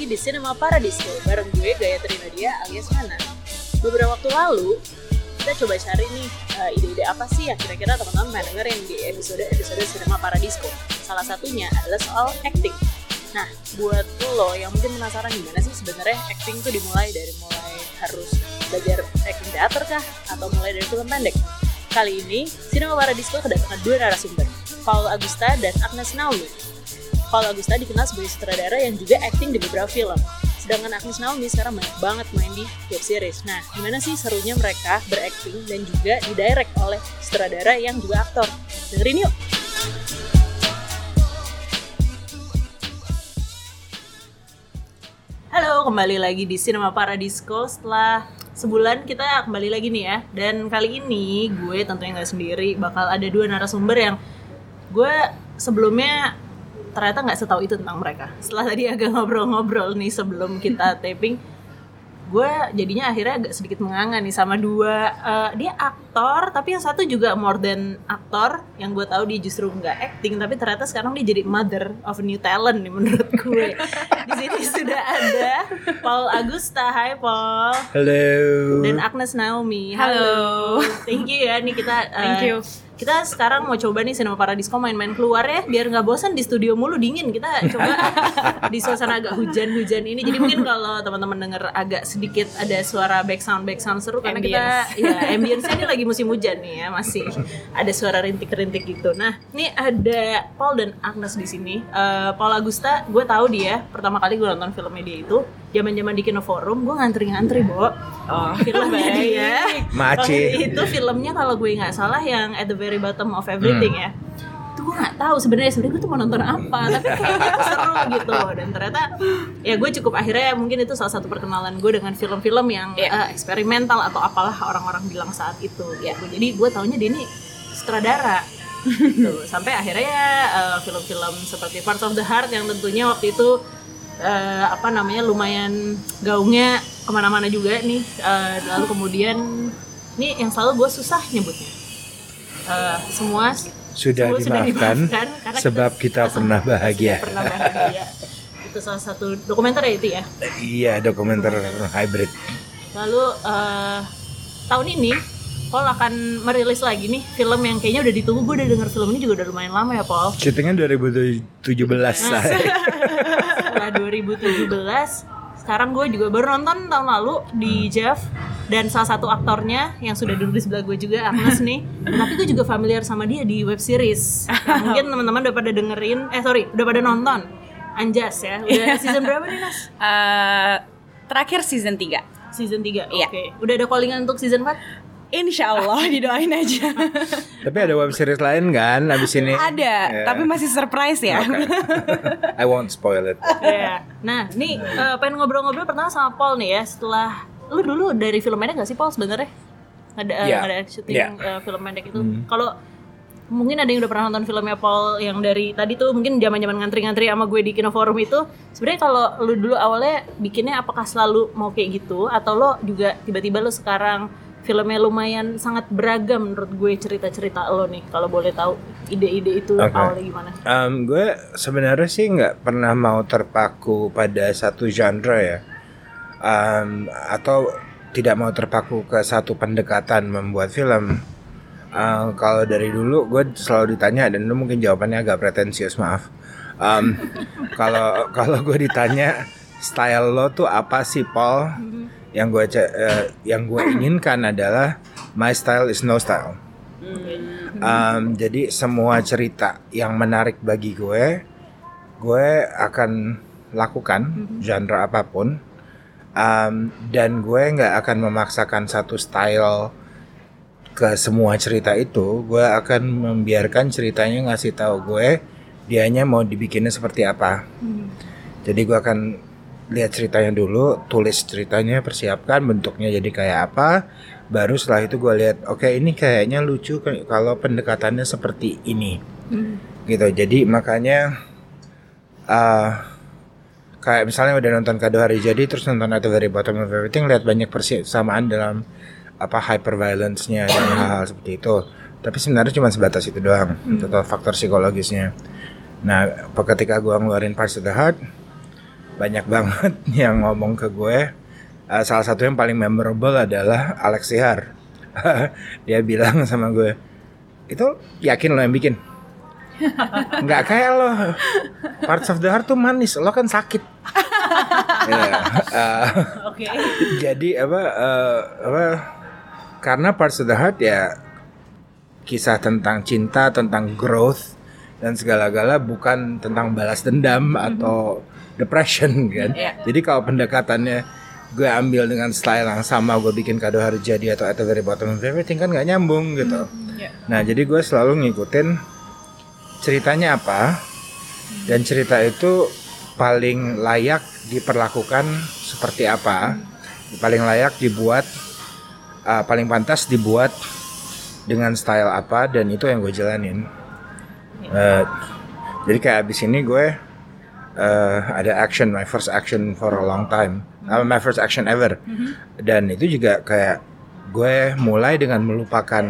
lagi di Cinema Paradiso bareng gue Gayatri Nadia alias Mana. Beberapa waktu lalu kita coba cari nih uh, ide-ide apa sih yang kira-kira teman-teman dengerin di episode-episode Cinema Paradiso. Salah satunya adalah soal acting. Nah, buat lo yang mungkin penasaran gimana sih sebenarnya acting tuh dimulai dari mulai harus belajar acting teater kah atau mulai dari film pendek? Kali ini, Cinema Paradiso kedatangan dua narasumber, Paul Agusta dan Agnes Naomi Paul Agusta dikenal sebagai sutradara yang juga acting di beberapa film. Sedangkan Agnes Naomi sekarang banyak banget main di web series. Nah, gimana sih serunya mereka berakting dan juga didirect oleh sutradara yang juga aktor? Dengerin yuk! Halo, kembali lagi di Cinema Paradisco setelah sebulan kita kembali lagi nih ya. Dan kali ini gue tentunya nggak sendiri, bakal ada dua narasumber yang gue sebelumnya ternyata nggak setahu itu tentang mereka. Setelah tadi agak ngobrol-ngobrol nih sebelum kita taping gue jadinya akhirnya agak sedikit menganga nih sama dua. Uh, dia aktor tapi yang satu juga more than aktor. Yang gue tahu dia justru nggak acting tapi ternyata sekarang dia jadi mother of new talent nih menurut gue. Di sini sudah ada Paul Agusta Hai Paul. Halo. Dan Agnes Naomi. Halo, halo. thank you ya nih kita uh, thank you kita sekarang mau coba nih Cinema Paradisco main-main keluar ya biar nggak bosan di studio mulu dingin. Kita coba di suasana agak hujan-hujan ini. Jadi mungkin kalau teman-teman denger agak sedikit ada suara back sound back sound seru karena ambience. kita ya ambience ini lagi musim hujan nih ya masih ada suara rintik-rintik gitu. Nah ini ada Paul dan Agnes di sini. Uh, Paul Agusta gue tahu dia. Pertama kali gue nonton filmnya dia itu zaman-zaman di Kino Forum gue ngantri-ngantri bo oh filmnya dia Maci. itu filmnya kalau gue nggak salah yang at the very bottom of everything hmm. ya itu gue nggak tahu sebenarnya sebenarnya gue tuh mau nonton apa tapi kayaknya seru gitu dan ternyata ya gue cukup akhirnya mungkin itu salah satu perkenalan gue dengan film-film yang yeah. uh, eksperimental atau apalah orang-orang bilang saat itu ya jadi gue taunya dia ini sutradara gitu. sampai akhirnya uh, film-film seperti Parts of the Heart yang tentunya waktu itu uh, apa namanya lumayan gaungnya ke mana-mana juga nih. Uh, lalu kemudian ini yang selalu gue susah nyebutnya. Uh, semua sudah semua dimaafkan, dimaafkan sebab kita, kita pernah bahagia. pernah bahagia. Itu salah satu dokumenter ya itu ya? Iya dokumenter hybrid. Lalu uh, tahun ini Paul akan merilis lagi nih film yang kayaknya udah ditunggu. Gue udah denger film ini juga udah lumayan lama ya Paul. Syutingnya 2017 nah, setelah 2017 sekarang gue juga baru nonton tahun lalu di Jeff dan salah satu aktornya yang sudah duduk di sebelah gue juga Agnes nih tapi gue juga familiar sama dia di web series nah, mungkin teman-teman udah pada dengerin eh sorry udah pada nonton Anjas ya udah season berapa nih Nas? Uh, terakhir season 3 season 3 oke iya. okay. udah ada callingan untuk season 4? Insya Allah didoain aja. tapi ada web series lain kan abis ini? Ada, yeah. tapi masih surprise ya. Okay. I won't spoil it. Yeah. Nah, nih uh, pengen ngobrol-ngobrol pertama sama Paul nih ya. Setelah lu dulu dari film pendek gak sih Paul sebenarnya? Ada uh, yeah. ada syuting yeah. uh, film pendek itu. Hmm. Kalau mungkin ada yang udah pernah nonton filmnya Paul yang dari tadi tuh mungkin zaman-zaman ngantri-ngantri sama gue di Kino Forum itu sebenarnya kalau lu dulu awalnya bikinnya apakah selalu mau kayak gitu atau lo juga tiba-tiba lu sekarang filmnya lumayan sangat beragam menurut gue cerita-cerita lo nih kalau boleh tahu ide-ide itu okay. awalnya gimana? Um, gue sebenarnya sih nggak pernah mau terpaku pada satu genre ya um, atau tidak mau terpaku ke satu pendekatan membuat film. Uh, kalau dari dulu gue selalu ditanya dan itu mungkin jawabannya agak pretensius maaf. Um, kalau kalau gue ditanya style lo tuh apa sih Paul? Mm-hmm yang gue uh, yang gue inginkan adalah my style is no style. Um, jadi semua cerita yang menarik bagi gue, gue akan lakukan mm-hmm. genre apa pun, um, dan gue nggak akan memaksakan satu style ke semua cerita itu. Gue akan membiarkan ceritanya ngasih tahu gue, dianya mau dibikinnya seperti apa. Mm-hmm. Jadi gue akan lihat ceritanya dulu, tulis ceritanya, persiapkan bentuknya jadi kayak apa. Baru setelah itu gue lihat, oke okay, ini kayaknya lucu kalau pendekatannya seperti ini, hmm. gitu. Jadi makanya uh, kayak misalnya udah nonton kado hari jadi, terus nonton atau very bottom of everything, lihat banyak persamaan dalam apa hyper violence-nya dan hal-hal seperti itu. Tapi sebenarnya cuma sebatas itu doang, hmm. faktor psikologisnya. Nah, ketika gue ngeluarin Parts of the Heart, banyak banget yang ngomong ke gue. Uh, salah satu yang paling memorable adalah Alex Sihar. Dia bilang sama gue, itu yakin lo yang bikin? Nggak kayak lo. Parts of the Heart tuh manis, lo kan sakit. Ya, uh, Oke. jadi apa uh, apa karena Parts of the Heart ya kisah tentang cinta, tentang growth dan segala-gala bukan tentang balas dendam atau depression kan. Iya. Jadi kalau pendekatannya gue ambil dengan style yang sama, gue bikin kado hari jadi atau at the very bottom of everything kan nggak nyambung gitu. Iya. Nah jadi gue selalu ngikutin ceritanya apa dan cerita itu paling layak diperlakukan seperti apa, paling layak dibuat, uh, paling pantas dibuat dengan style apa dan itu yang gue jalanin. Uh, jadi kayak abis ini gue uh, ada action, my first action for a long time, Uh, my first action ever, dan itu juga kayak gue mulai dengan melupakan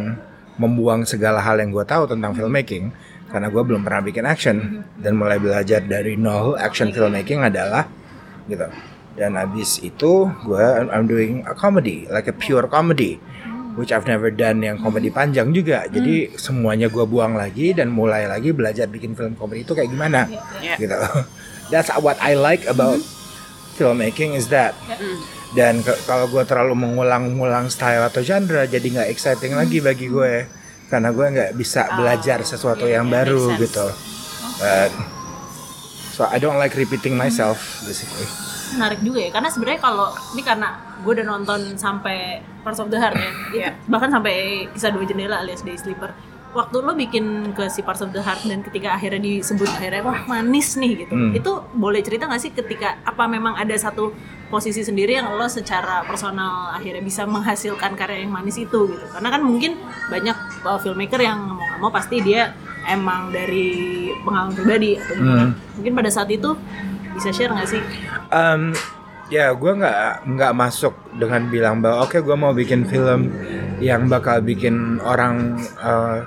membuang segala hal yang gue tahu tentang filmmaking karena gue belum pernah bikin action. Dan mulai belajar dari nol action filmmaking adalah gitu. Dan abis itu gue I'm doing a comedy like a pure comedy which I've never done yang komedi panjang juga. Jadi semuanya gue buang lagi dan mulai lagi belajar bikin film komedi itu kayak gimana. Iya. gitu. That's what I like about filmmaking is that dan ke- kalau gue terlalu mengulang-ulang style atau genre jadi nggak exciting lagi bagi gue karena gue nggak bisa belajar sesuatu iya, yang iya, baru make sense. gitu. Uh, so I don't like repeating myself basically menarik juga ya karena sebenarnya kalau ini karena gue udah nonton sampai Parts of the Heart ya itu Iya. bahkan sampai kisah dua jendela alias Day Sleeper waktu lo bikin ke si Parts of the Heart dan ketika akhirnya disebut akhirnya wah manis nih gitu Hmm. itu boleh cerita nggak sih ketika apa memang ada satu posisi sendiri yang lo secara personal akhirnya bisa menghasilkan karya yang manis itu gitu karena kan mungkin banyak uh, filmmaker yang mau nggak mau pasti dia emang dari pengalaman pribadi atau gimana. Hmm. mungkin pada saat itu bisa share nggak sih? Um, ya gue nggak nggak masuk dengan bilang bahwa oke gue mau bikin film yang bakal bikin orang uh,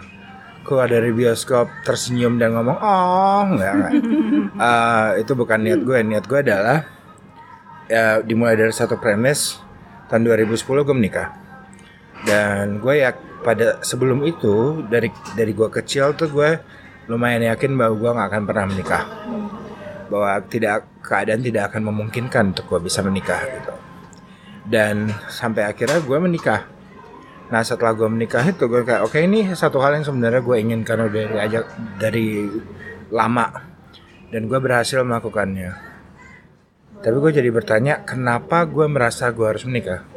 keluar dari bioskop tersenyum dan ngomong oh nggak nggak. Uh, itu bukan niat gue niat gue adalah ya dimulai dari satu premis tahun 2010 gue menikah. Dan gue ya pada sebelum itu dari dari gue kecil tuh gue lumayan yakin bahwa gue nggak akan pernah menikah bahwa tidak keadaan tidak akan memungkinkan untuk gue bisa menikah gitu. Dan sampai akhirnya gue menikah. Nah setelah gue menikah itu gue kayak oke ini satu hal yang sebenarnya gue inginkan udah dari ajak dari lama. Dan gue berhasil melakukannya. Tapi gue jadi bertanya kenapa gue merasa gue harus menikah?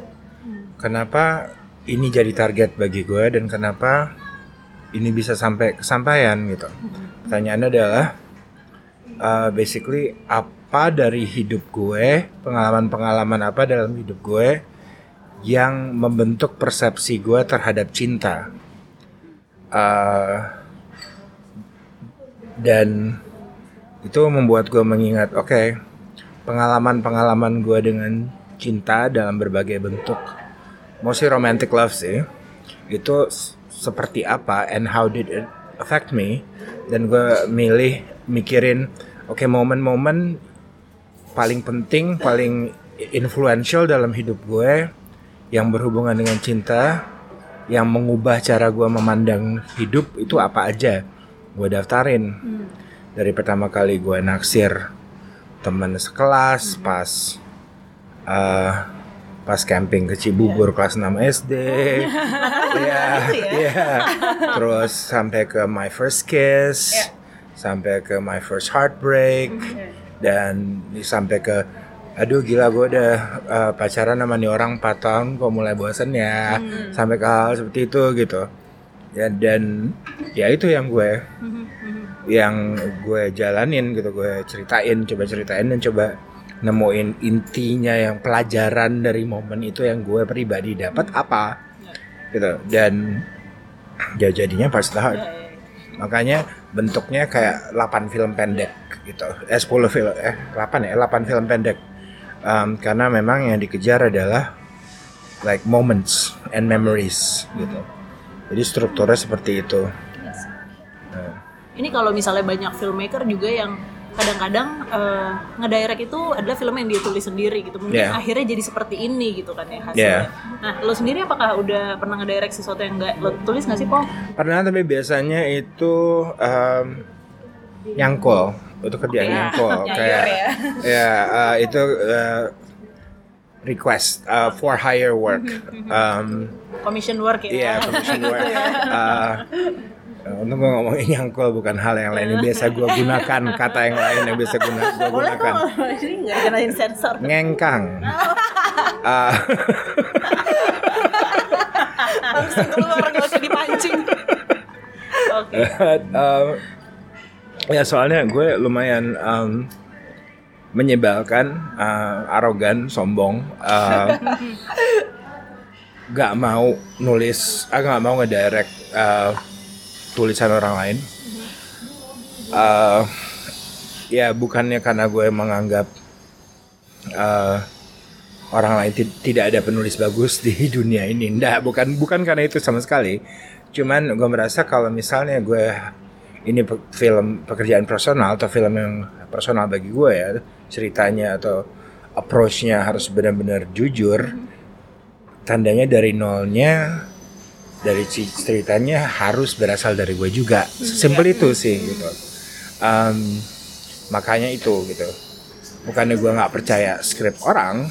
Kenapa ini jadi target bagi gue dan kenapa ini bisa sampai kesampaian gitu. Pertanyaannya adalah uh, basically apa dari hidup gue, pengalaman-pengalaman apa dalam hidup gue yang membentuk persepsi gue terhadap cinta. Uh, dan itu membuat gue mengingat, oke, pengalaman-pengalaman gue dengan cinta dalam berbagai bentuk, mostly romantic love sih, itu seperti apa and how did it affect me dan gue milih mikirin oke momen-momen paling penting paling influential dalam hidup gue yang berhubungan dengan cinta yang mengubah cara gue memandang hidup itu apa aja gue daftarin. Dari pertama kali gue naksir teman sekelas pas eh, pas camping ke Cibubur kelas 6 SD Iya, iya. Terus sampai ke my first kiss, sampai ke my first heartbreak, dan sampai ke aduh gila gue udah uh, pacaran sama nih orang 4 tahun kok mulai bosen ya? Sampai ke hal seperti itu gitu. Ya dan ya itu yang gue yang gue jalanin gitu. Gue ceritain coba ceritain dan coba nemuin intinya yang pelajaran dari momen itu yang gue pribadi dapat apa gitu. Dan ya jadinya pas Heart makanya bentuknya kayak 8 film pendek gitu. Eh 10 film eh 8 ya 8 film pendek. Um, karena memang yang dikejar adalah like moments and memories gitu. Jadi strukturnya seperti itu. Ini kalau misalnya banyak filmmaker juga yang kadang-kadang eh, ngedirect itu adalah film yang dia tulis sendiri gitu mungkin Yeah. akhirnya jadi seperti ini gitu kan ya hasilnya nah lo sendiri apakah udah pernah ngedirect sesuatu yang nggak lo tulis nggak sih Paul? Pernah tapi biasanya itu em, nyangkul, itu kerjaan Oke. nyangkul Nyayor kayak ya. ya eh, itu eh, request uh, for hire work. Um, commission work ya Iya, commission work. Uh, untuk gue ngomongin nyangkul bukan hal yang lain yang biasa gue gunakan kata yang lain yang biasa guna gue gunakan. ini nggak kenain sensor. Ngengkang. Uh, Langsung keluar nggak usah dipancing. oke. Um, ya soalnya gue lumayan um, menyebalkan uh, arogan sombong uh, gak mau nulis ah gak mau ngedirect uh, tulisan orang lain. Uh, ya bukannya karena gue menganggap uh, orang lain ti- tidak ada penulis bagus di dunia ini. Ndak bukan bukan karena itu sama sekali. Cuman gue merasa kalau misalnya gue ini pe- film pekerjaan personal atau film yang personal bagi gue ya ceritanya atau approach-nya harus benar-benar jujur tandanya dari nolnya dari ceritanya harus berasal dari gue juga. Simpel itu sih gitu. Em, makanya itu gitu. Bukannya gue nggak percaya skrip orang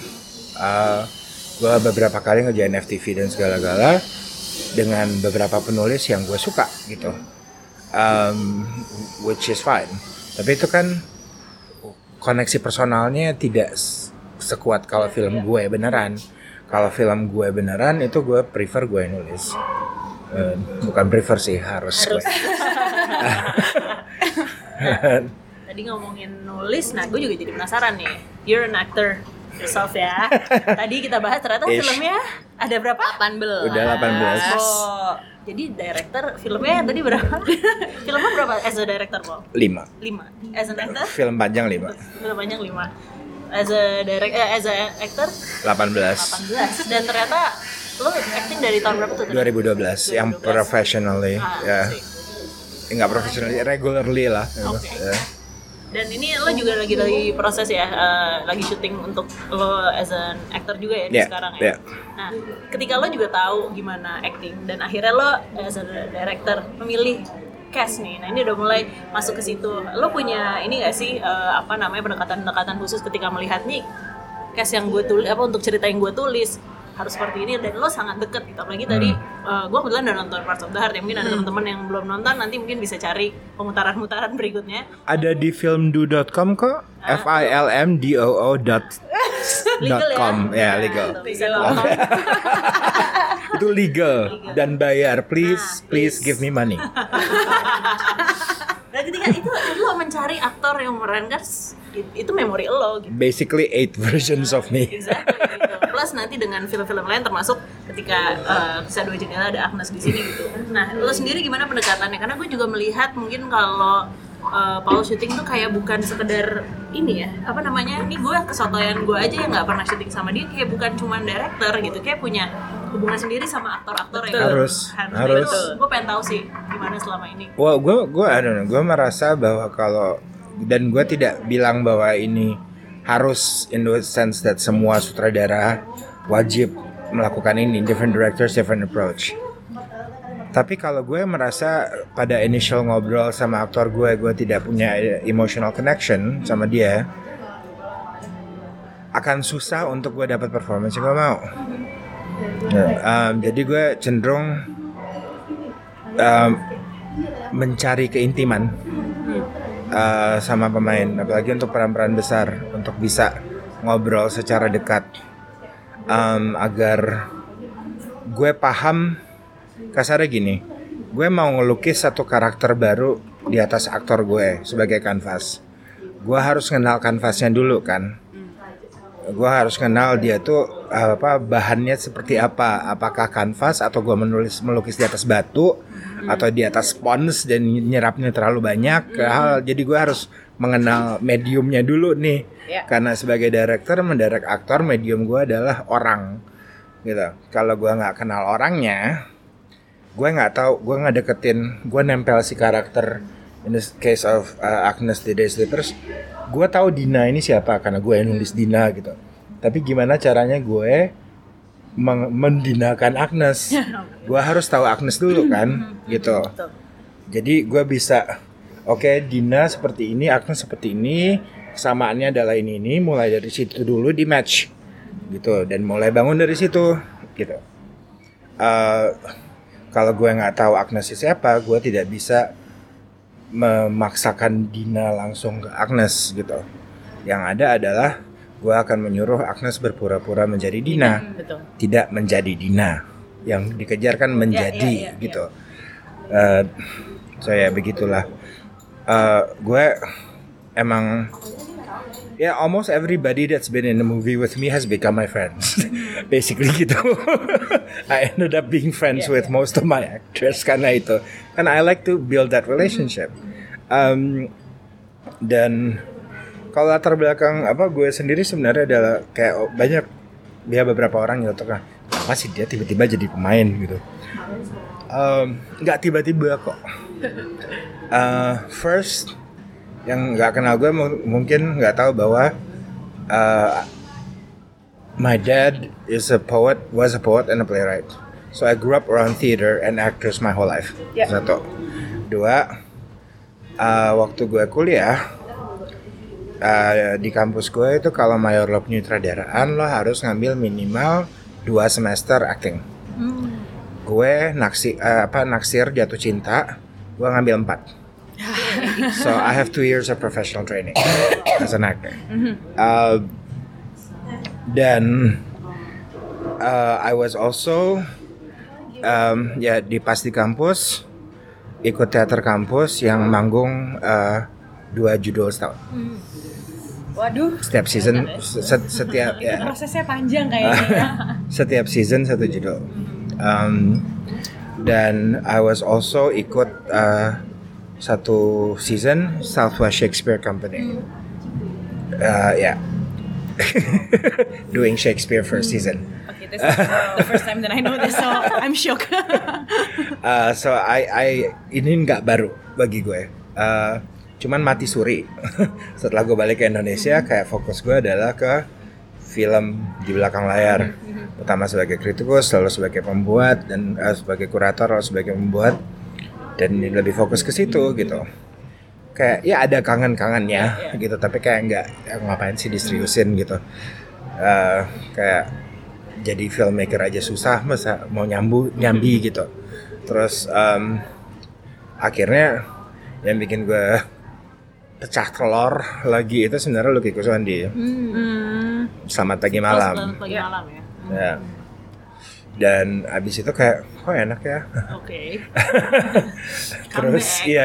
eh gue beberapa kali ngerjain FTV dan segala-gala dengan beberapa penulis yang gue suka gitu. Um, which is fine. Tapi itu kan koneksi personalnya tidak sekuat kalau film gue beneran kalau film gue beneran itu gue prefer gue nulis. Eh, bukan prefer sih harus, gue. tadi ngomongin nulis nah gue juga jadi penasaran nih. You're an actor yourself ya. Tadi kita bahas ternyata Ish. filmnya ada berapa? 18. Udah 18. oh jadi director filmnya tadi berapa? Filmnya berapa as a director Paul? lima. Lima. As an actor? Film panjang lima. Film panjang lima as a direct eh, as a actor 18 18 dan ternyata lo acting dari tahun berapa tuh? tadi? 2012 yang 2012. professionally Ah, ya sih. nggak professionally regularly lah. Ya. Dan ini lo juga lagi lagi proses ya, eh, lagi syuting untuk lo as an actor juga ya Yeah, sekarang ya. yeah. Nah, ketika lo juga tahu gimana acting dan akhirnya lo as a director memilih cast nih. Nah, ini udah mulai masuk ke situ. Lo punya ini gak sih eh, apa namanya pendekatan-pendekatan khusus ketika melihat nih cast yang gue tulis apa untuk cerita yang gue tulis harus seperti ini dan lo sangat deket gitu. Apalagi tadi Hmm. gue kebetulan udah nonton Parts of the Heart ya. Mungkin ada teman-teman yang belum nonton nanti mungkin bisa cari pemutaran-pemutaran berikutnya. Ada di filmdo.com kok. Ah. f i l m d o o dot legal ya? com. Ya Nah, legal. bisa nonton itu legal dan bayar please Nah, please please. give me money dan ketika itu lo mencari aktor yang memerankan itu memori lo gitu basically eight versions of me Exactly, gitu. Plus nanti dengan film-film lain termasuk ketika uh, kisah dua jendela ada Agnes di sini gitu. Nah, lo sendiri gimana pendekatannya? Karena gue juga melihat mungkin kalau uh, Paul syuting tuh kayak bukan sekedar ini ya, apa namanya? Ini gue kesotoyan gue aja yang nggak pernah syuting sama dia, kayak bukan cuman director gitu, kayak punya hubungan sendiri sama aktor-aktor yang Harus, harus. Gue pengen tahu sih gimana selama ini. Well, gue gue know, gue merasa bahwa kalau dan gue tidak bilang bahwa ini harus in the sense that semua sutradara wajib melakukan ini different directors different approach. Tapi kalau gue merasa pada initial ngobrol sama aktor gue, gue tidak punya emotional connection sama dia, akan susah untuk gue dapat performance yang gue mau. Um, jadi gue cenderung um, mencari keintiman uh, sama pemain, apalagi untuk peran-peran besar, untuk bisa ngobrol secara dekat, um, agar gue paham kasarnya gini, gue mau ngelukis satu karakter baru di atas aktor gue sebagai kanvas. Gue harus kenal kanvasnya dulu kan. Gue harus kenal dia tuh apa bahannya seperti apa. Apakah kanvas atau gue menulis melukis di atas batu atau di atas spons dan nyerapnya terlalu banyak. Hal jadi gue harus mengenal mediumnya dulu nih. Ya. Karena sebagai director mendirect aktor medium gue adalah orang gitu. Kalau gue nggak kenal orangnya, gue nggak tahu gue nggak deketin gue nempel si karakter in the case of uh, Agnes the Day Slippers gue tahu Dina ini siapa karena gue yang nulis Dina gitu tapi gimana caranya gue mendinakan Agnes? Gue harus tahu Agnes dulu kan gitu. Betul. jadi gue bisa oke Dina seperti ini Agnes seperti ini kesamaannya adalah ini ini mulai dari situ dulu di match gitu. Dan mulai bangun dari situ gitu. Eh, kalau gue nggak tahu Agnes siapa gue tidak bisa memaksakan Dina langsung ke Agnes gitu. Yang ada adalah gue akan menyuruh Agnes berpura-pura menjadi Dina Betul. tidak menjadi Dina yang dikejarkan menjadi ya, ya. gitu. Eh, so ya begitulah. Eh, gue emang ya almost everybody that's been in the movie with me has become my friends. Basically gitu. I ended up being friends Yeah, with most of my actors karena itu. And I like to build that relationship. Um, dan kalau latar belakang apa gue sendiri sebenarnya adalah kayak banyak. Dia beberapa orang yang kan apa sih dia tiba-tiba jadi pemain? gitu. Nggak tiba-tiba kok. Eh, first yang nggak kenal gue mu- mungkin nggak tahu bahwa eh, my dad is a poet was a poet and a playwright. So I grew up around theater and actors my whole life. Yeah. satu. Dua eh, waktu gue kuliah eh, di kampus gue itu kalau mayor lo penyutradaraan lo harus ngambil minimal dua semester acting. Gue naksi eh, apa naksir jatuh cinta, gue ngambil empat. so I have two years of professional training as an actor. Uh, dan uh, I was also um, ya di pas di kampus ikut teater kampus yang manggung uh, dua judul setahun Waduh, setiap season se- setiap ya. prosesnya panjang kayaknya. setiap season satu judul. Um, dan I was also ikut uh, satu season Southwest Shakespeare Company. Uh, ya. Doing Shakespeare first season. Okay, this is the first time that I know this, so I'm shocked. Uh, so I, I ini nggak baru bagi gue. Uh, cuman mati suri. Setelah gue balik ke Indonesia, kayak fokus gue adalah ke film di belakang layar. Pertama sebagai kritikus, lalu sebagai pembuat dan uh, sebagai kurator, lalu sebagai pembuat. Dan lebih fokus ke situ gitu. Kayak ya ada kangen-kangennya gitu, tapi kayak nggak ya ngapain sih diseriusin gitu. Uh, kayak jadi filmmaker aja susah masa mau nyambu nyambi gitu terus em, akhirnya yang bikin gue pecah telur lagi itu sebenarnya Lucky Kuswandi Hmm. Selamat Pagi Malam. Selamat pagi malam ya. ya. Dan abis itu kayak kok enak ya? Oke. terus Comeback, iya.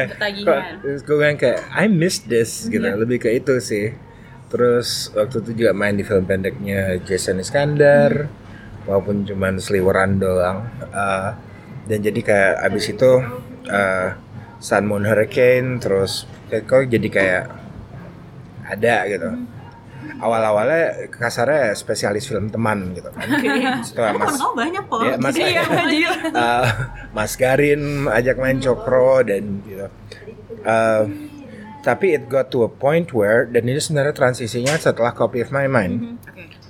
terus gue bilang kayak I miss this gitu. Iya. lebih ke itu sih. Terus waktu itu juga main di film pendeknya Jason Iskandar walaupun cuman seliweran doang. Eh, dan jadi kayak abis itu eh, Sun Moon Hurricane terus kok jadi kayak ada gitu awal-awalnya kasarnya spesialis film teman gitu kan setelah mas banyak po. Ya, Mas- ya, jadi uh, Mas Garin ajak main cokro dan gitu. Uh, tapi it got to a point where dan ini sebenarnya transisinya setelah Copy of My Mind.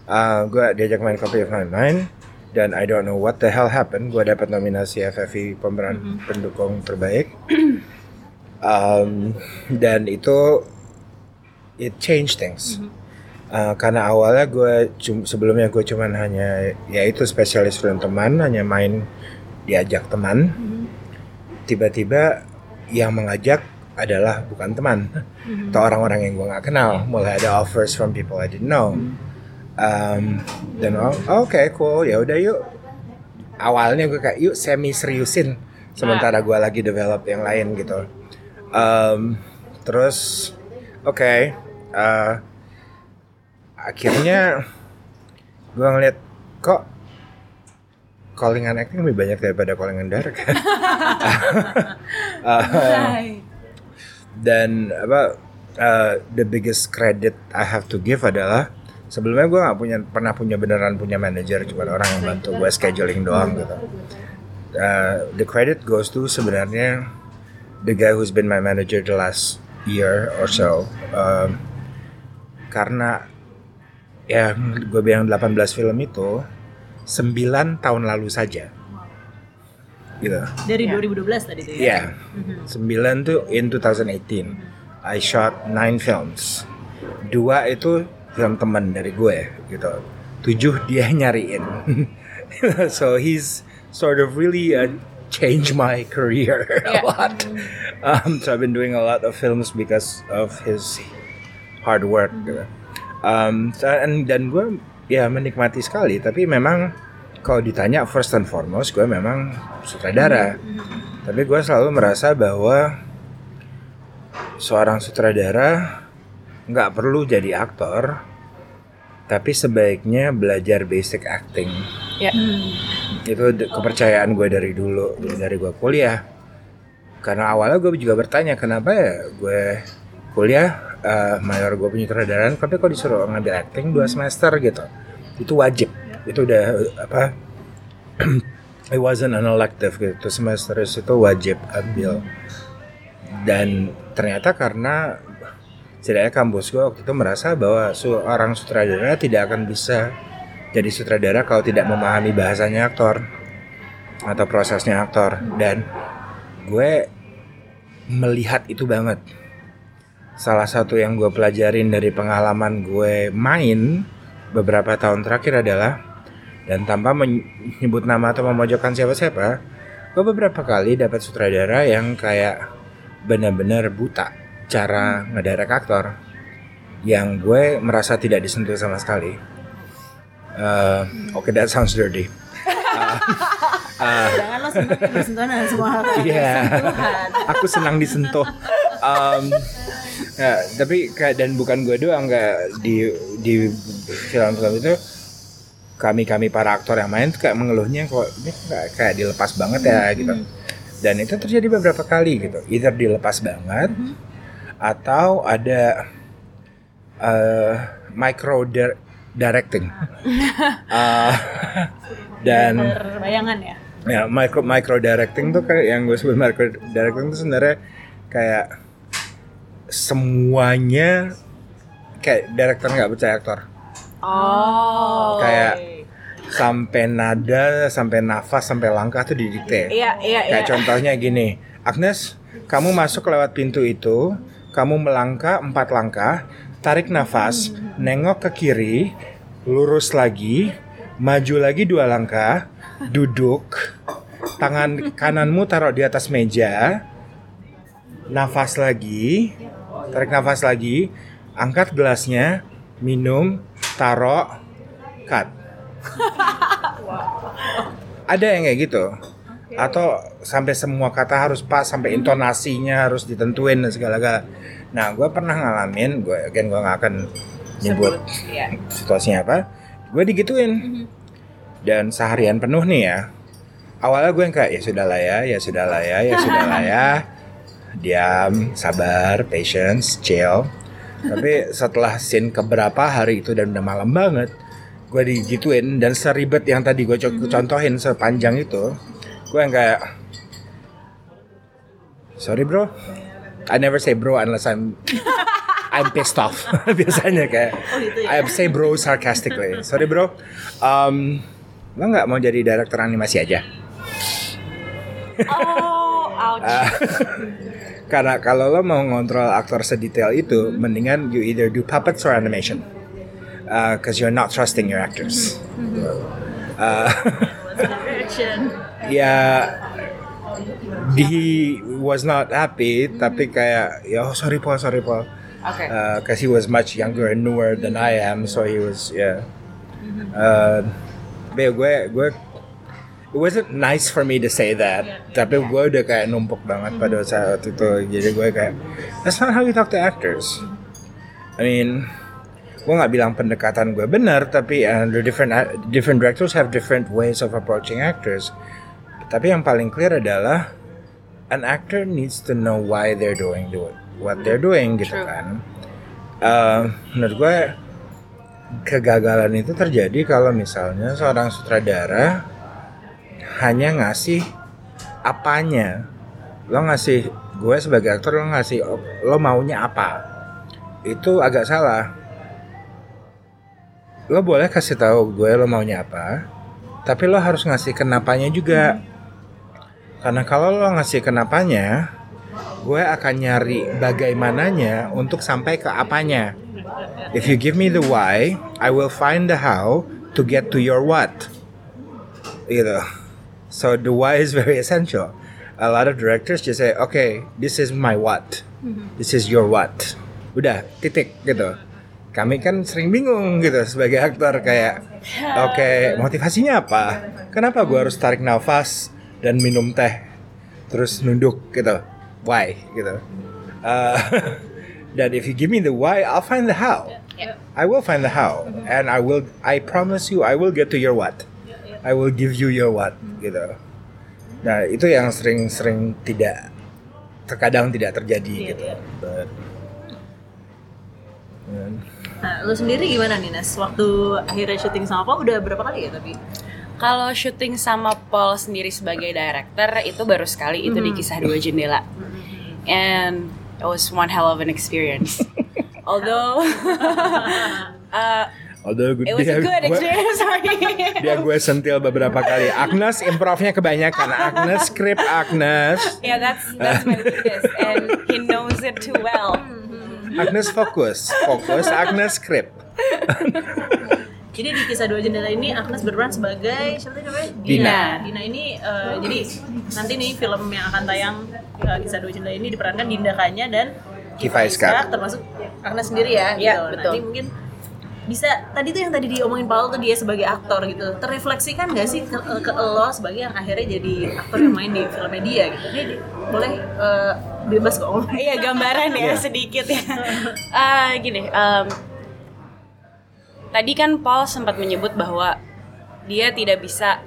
Uh, gue diajak main Copy of My Mind dan I don't know what the hell happened. Gue dapat nominasi FFI pemeran pendukung terbaik. Um, dan itu it changed things. Uh, karena awalnya gue sebelumnya gue cuman hanya ya itu spesialis film teman hanya main diajak teman. Tiba-tiba yang mengajak adalah bukan teman atau orang-orang yang gue nggak kenal. Mulai ada offers from people I didn't know. Um, dan oh, oke cool ya udah yuk. Awalnya gue kayak yuk semi seriusin sementara gue lagi develop yang lain gitu Um, terus oke uh, akhirnya gue ngeliat kok callingan acting lebih banyak daripada callingan direct Uh, Hai. dan apa uh, the biggest credit I have to give adalah sebelumnya gue nggak punya pernah punya beneran punya manajer cuma orang yang bantu gue scheduling doang gitu Uh, the credit goes to sebenarnya the guy who's been my manager the last year or so um, karena ya gue bilang 18 film itu 9 tahun lalu saja. Gitu. Dari Ya. 2012 tadi tuh ya. ya 9 tuh in 2018 I shot 9 films. Dua itu film teman dari gue gitu. Tujuh dia nyariin. So he's sort of really uh, changed my career a Yeah. lot. Um, so I've been doing a lot of films because of his hard work. Gitu. um, dan, dan gue ya menikmati sekali. Tapi memang kalau ditanya first and foremost gue memang sutradara. Tapi gue selalu merasa bahwa seorang sutradara nggak perlu jadi aktor tapi sebaiknya belajar basic acting. Ya. itu de- kepercayaan gue dari dulu dari gue kuliah. Karena awalnya gue juga bertanya kenapa ya gue kuliah eh, mayor gue punya sutradaran tapi kok disuruh ngambil acting dua semester gitu? Itu wajib. Itu udah apa it wasn't an elective gitu. Semester itu wajib ambil. Dan ternyata karena setidaknya kampus gue waktu itu merasa bahwa seorang sutradara tidak akan bisa jadi sutradara kalau tidak memahami bahasanya aktor atau prosesnya aktor. Dan gue melihat itu banget. Salah satu yang gue pelajarin dari pengalaman gue main beberapa tahun terakhir adalah dan tanpa menyebut nama atau memojokkan siapa-siapa gue beberapa kali dapat sutradara yang kayak benar-benar buta cara ngederek aktor yang gue merasa tidak disentuh sama sekali Uh, Oke, that sounds dirty. Jangan lo seneng yang bersentuhan dengan semua hal Iya. Tuhan. Aku senang disentuh. Um, ya, tapi kayak dan bukan gue doang kayak di di film-film itu kami kami para aktor yang main tuh kayak mengeluhnya kok ini kayak, kayak dilepas banget ya gitu. Dan itu terjadi beberapa kali gitu. Either dilepas banget atau ada uh, micro dir- directing. Uh, dan Berbayangan ya. ya micro micro directing tuh kayak yang gue sebut micro directing tuh sebenarnya kayak semuanya kayak director nggak percaya aktor Oh. Kayak- sampai nada sampai nafas sampai langkah tuh didikte Iya, iya, iya. kayak contohnya gini Agnes kamu masuk lewat pintu itu kamu melangkah empat langkah tarik nafas nengok ke kiri lurus lagi maju lagi dua langkah duduk tangan kananmu taruh di atas meja nafas lagi tarik nafas lagi angkat gelasnya minum taruh cut. Ada yang kayak gitu? Atau sampai semua kata harus pas sampai intonasinya harus ditentuin dan segala galanya nah gue pernah ngalamin gue again gue nggak akan nyebut Iya. situasinya apa gue digituin. Dan seharian penuh nih ya awalnya gue yang kayak ya sudah lah ya ya sudah lah ya ya sudah lah ya. Diam sabar patience chill. Tapi setelah scene keberapa hari itu dan udah malam banget gue digituin dan seribet yang tadi gue co- contohin sepanjang itu gue yang kayak sorry bro I never say bro unless I'm I'm pissed off biasanya kayak I say bro sarcastically. Sorry bro. Um, lo nggak mau jadi director animasi aja? Oh, ouch. Ah. karena kalau lo mau ngontrol aktor sedetail itu mendingan you either do puppets or animation. Uh, cause you're not trusting your actors. Uh, Action. ya he was not happy tapi kayak ya oh, sorry Paul sorry Paul. Oke. uh, cause he was much younger and newer than I am so he was yeah. Uh, tapi gue gue it wasn't nice for me to say that tapi gue udah kayak numpuk banget pada saat itu. Jadi gue kayak that's not how you talk to actors. I mean gue nggak bilang pendekatan gue benar tapi uh, the different different directors have different ways of approaching actors. Tapi yang paling clear adalah an actor needs to know why they're doing do- what they're doing gitu True. kan. Uh, menurut gue kegagalan itu terjadi kalau misalnya seorang sutradara hanya ngasih apanya. Lo ngasih gue sebagai aktor lo ngasih lo maunya apa? Itu agak salah. Lo boleh kasih tahu gue lo maunya apa tapi lo harus ngasih kenapanya juga karena kalau lo ngasih kenapanya gue akan nyari bagaimananya untuk sampai ke apanya. If you give me the why I will find the how to get to your what. Gitu. So the why is very essential. A lot of directors just say okay this is my what. This is your what. Udah titik gitu. Kami kan sering bingung gitu sebagai aktor kayak oke motivasinya apa? Kenapa gue harus tarik nafas dan minum teh terus nunduk gitu. Why? Gitu. Uh, dan if you give me the why I'll find the how. I will find the how. And I will I promise you I will get to your what. I will give you your what gitu. Nah itu yang sering-sering tidak terkadang tidak terjadi Iya, gitu. iya. But- Nah, lu sendiri gimana nih Nes? Waktu akhirnya syuting sama Paul udah berapa kali ya tapi? Kalau syuting sama Paul sendiri sebagai director itu baru sekali itu di kisah dua jendela. And it was one hell of an experience. Although uh, Although it was a dia- good gua- experience, sorry. dia gue sentil beberapa kali. Agnes improvnya kebanyakan. Agnes skrip Agnes. yeah, that's that's my weakness, and he knows it too well. Agnes fokus, fokus Agnes skrip. Jadi di kisah dua jendela ini Agnes berperan sebagai siapa tadi namanya? Dina. Dina ini eh, jadi nanti nih film yang akan tayang eh, kisah dua jendela ini diperankan Dinda Kanya dan Kifa Iskak. termasuk Agnes sendiri ya. Iya, gitu. betul. Nanti mungkin bisa tadi tuh yang tadi diomongin Paul tuh dia sebagai aktor gitu terrefleksikan gak sih ke, ke lo sebagai yang akhirnya jadi aktor yang main di filmnya dia gitu ini di- boleh eh, bebas kok ngomong Iya gambaran ya Iya. sedikit ya. Eh, gini, em, tadi kan Paul sempat menyebut bahwa dia tidak bisa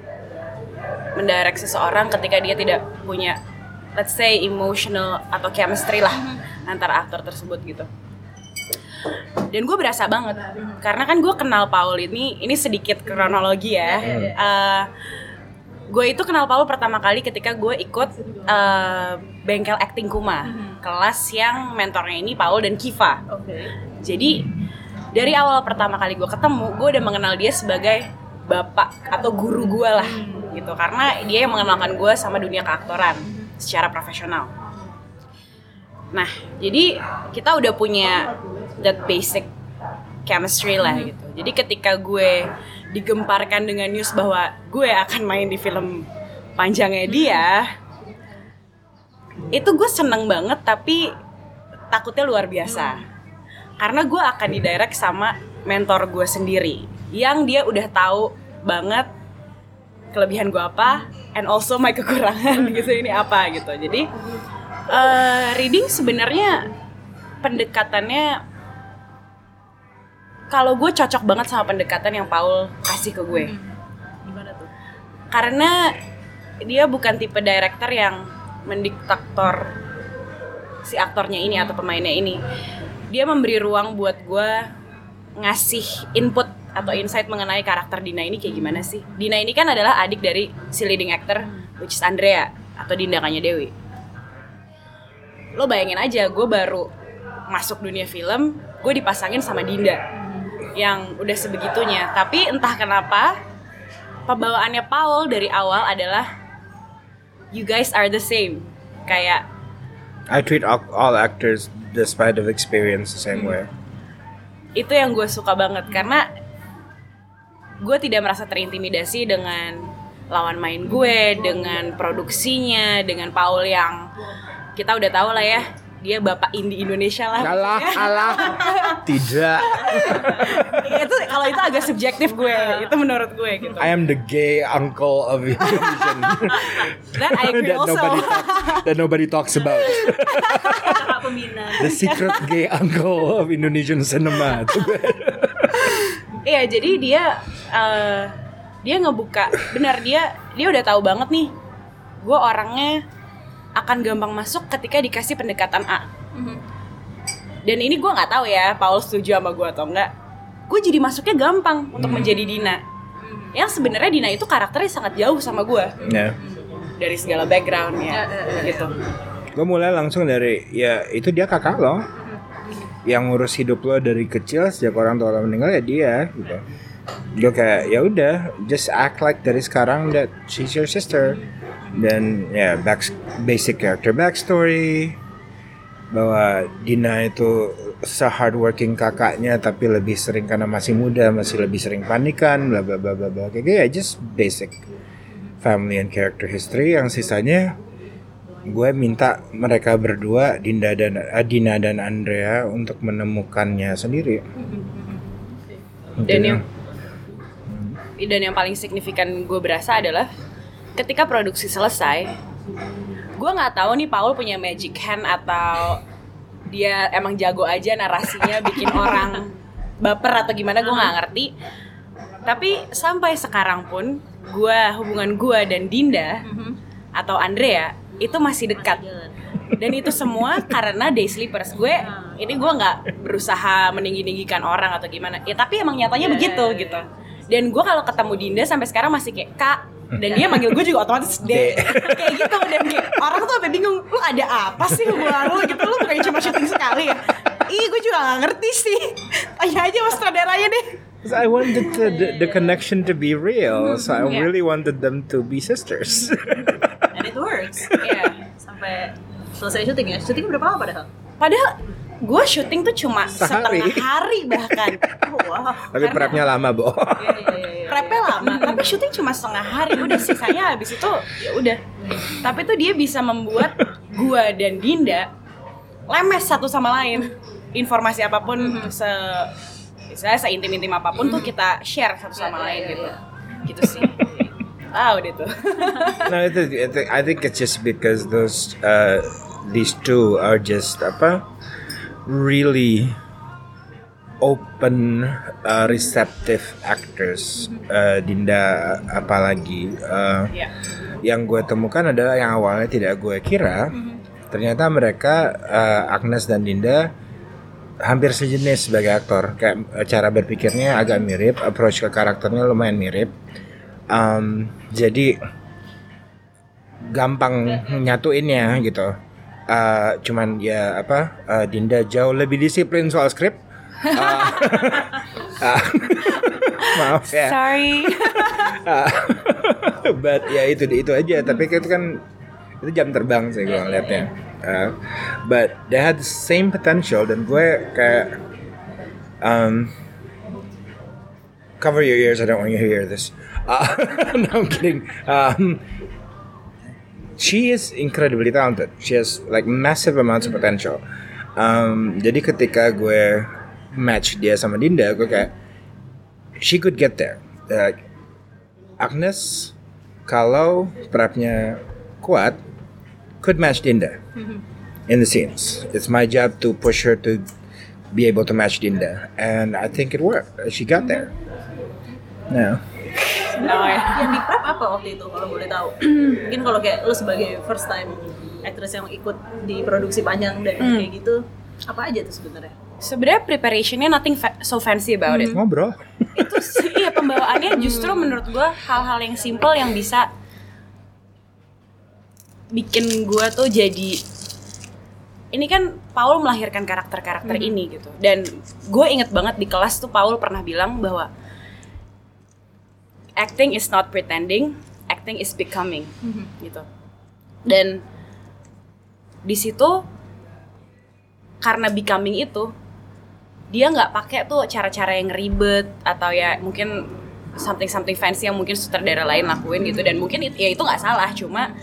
mendirect seseorang ketika dia tidak punya let's say emotional atau chemistry lah antara aktor tersebut gitu. Dan gue berasa banget karena kan gue kenal Paul ini ini sedikit kronologi ya. Eh, gue itu kenal Paul pertama kali ketika gue ikut eh, bengkel acting Kuma kelas yang mentornya ini Paul dan Kiva. Jadi dari awal pertama kali gue ketemu, gue udah mengenal dia sebagai bapak atau guru gue lah, gitu. Karena dia yang mengenalkan gue sama dunia keaktoran secara profesional. Nah, jadi kita udah punya that basic chemistry lah gitu. Jadi ketika gue digemparkan dengan news bahwa gue akan main di film panjangnya dia, itu gue seneng banget tapi takutnya luar biasa karena gue akan didirect sama mentor gue sendiri yang dia udah tahu banget kelebihan gue apa and also my kekurangan gitu ini apa gitu. Jadi eh, reading sebenarnya pendekatannya kalau gue cocok banget sama pendekatan yang Paul kasih ke gue. Gimana tuh? Karena dia bukan tipe director yang mendiktator si aktornya ini atau pemainnya ini dia memberi ruang buat gue ngasih input atau insight mengenai karakter Dina ini kayak gimana sih. Dina ini kan adalah adik dari si leading actor which is Andrea atau Dinda Kanya Dewi. Lo bayangin aja gue baru masuk dunia film gue dipasangin sama Dinda yang udah sebegitunya. Tapi entah kenapa pembawaannya Paul dari awal adalah you guys are the same. Kayak I treat all, all actors despite of experience the same way. itu yang gue suka banget karena gue tidak merasa terintimidasi dengan lawan main gue dengan produksinya dengan Paul yang kita udah tahu lah ya dia bapak indie Indonesia lah Alah, alah. Tidak. itu kalau itu agak subjektif gue itu menurut gue gitu I am the gay uncle of Indonesian. dan I agree that also nobody talks, that nobody talks about. The secret gay uncle of Indonesian cinema. Iya, jadi dia eh, dia ngebuka benar dia dia udah tahu banget nih. Gue orangnya akan gampang masuk ketika dikasih pendekatan A. Dan ini gue nggak tahu ya, Paul setuju sama gue atau enggak. Gue jadi masuknya gampang untuk menjadi Dina. Yang sebenarnya Dina itu karakternya sangat jauh sama gue yeah. dari segala backgroundnya gitu. gue mulai langsung dari ya itu dia kakak lo yang ngurus hidup lo dari kecil sejak orang tua lo meninggal ya dia gitu gue kayak ya udah just act like dari sekarang that she's your sister. Dan ya back basic character backstory bahwa Dina itu se-hardworking kakaknya tapi lebih sering karena masih muda masih lebih sering panikan bla bla bla bla bla. Kayak gitu ya just basic family and character history. Yang sisanya gue minta mereka berdua Dinda dan Adina dan Andrea untuk menemukannya sendiri. Dan Gitu. Dan yang paling signifikan gue berasa adalah ketika produksi selesai, gue nggak tahu nih Paul punya magic hand atau dia emang jago aja narasinya bikin orang baper atau gimana gue nggak ngerti. Tapi sampai sekarang pun gue hubungan gue dan Dinda atau Andrea itu masih dekat. Dan itu semua karena day sleepers. Gue ini gue nggak berusaha meninggi ninggikan orang atau gimana. Ya tapi emang nyatanya begitu gitu dan gue kalau ketemu Dinda sampai sekarang masih kayak kak dan dia manggil gue juga otomatis de kayak gitu dan kayak orang tuh sampai bingung lu ada apa sih hubungan lu? Gitu lu bukannya cuma syuting sekali ya? Ih gue juga gak ngerti sih. Tanya aja mas sutradaranya deh. 'Cause I wanted the, the, the connection to be real so I Yeah. really wanted them to be sisters. And it works Iya. sampai selesai syuting ya? Syuting berapa lama padahal? Padahal gue syuting tuh cuma Sehari. setengah hari bahkan. Wah tapi prepnya lama bo. Iya iya iya prepnya lama tapi syuting cuma setengah hari. Udah sisanya habis itu ya udah. Tapi tuh dia bisa membuat gua dan Dinda lemes satu sama lain. Informasi apa pun se misalnya seintim intim apa pun tuh kita share satu sama lain gitu. gitu sih. Ah udah tuh. No itu I think, I think it's just because those uh, these two are just apa really open uh, receptive actors uh, Dinda apalagi uh, ya yang gue temukan adalah yang awalnya tidak gue kira. Ternyata mereka uh, Agnes dan Dinda hampir sejenis sebagai aktor. Kayak uh, cara berpikirnya agak mirip approach ke karakternya lumayan mirip. Um, jadi gampang nyatuinnya gitu Uh, cuman ya apa uh, Dinda jauh lebih disiplin soal skrip. Uh, uh, maaf ya. Sorry. Ah, but ya itu itu aja. Tapi itu kan itu jam terbang sih gue ngeliatnya. Uh, but they had the same potential dan gue kayak um, cover your ears I don't want you to hear this. Uh, no I'm kidding. Um, she is incredibly talented she has like massive amounts of potential um, jadi ketika gue match dia sama Dinda gue kayak she could get there like Agnes kalau prepnya kuat could match Dinda in the scenes. It's my job to push her to be able to match Dinda, and I think it worked. She got there. Yeah. Oh, ya. yang di prep apa waktu itu kalau boleh tahu? Mungkin kalau kayak lu sebagai first time actress yang ikut di produksi panjang dan Hmm. kayak gitu apa aja tuh sebenarnya? Sebenarnya preparationnya nothing fa- so fancy about it. Ngobrol. itu sih iya pembawaannya justru menurut gue hal-hal yang simple yang bisa bikin gue tuh jadi ini kan Paul melahirkan karakter-karakter ini gitu. Dan gue inget banget di kelas tuh Paul pernah bilang bahwa acting is not pretending acting is becoming. Gitu. Dan di situ karena becoming itu dia nggak pakai tuh cara-cara yang ribet atau ya mungkin something something fancy yang mungkin sutradara lain lakuin gitu. Dan mungkin it- ya itu nggak salah. Cuma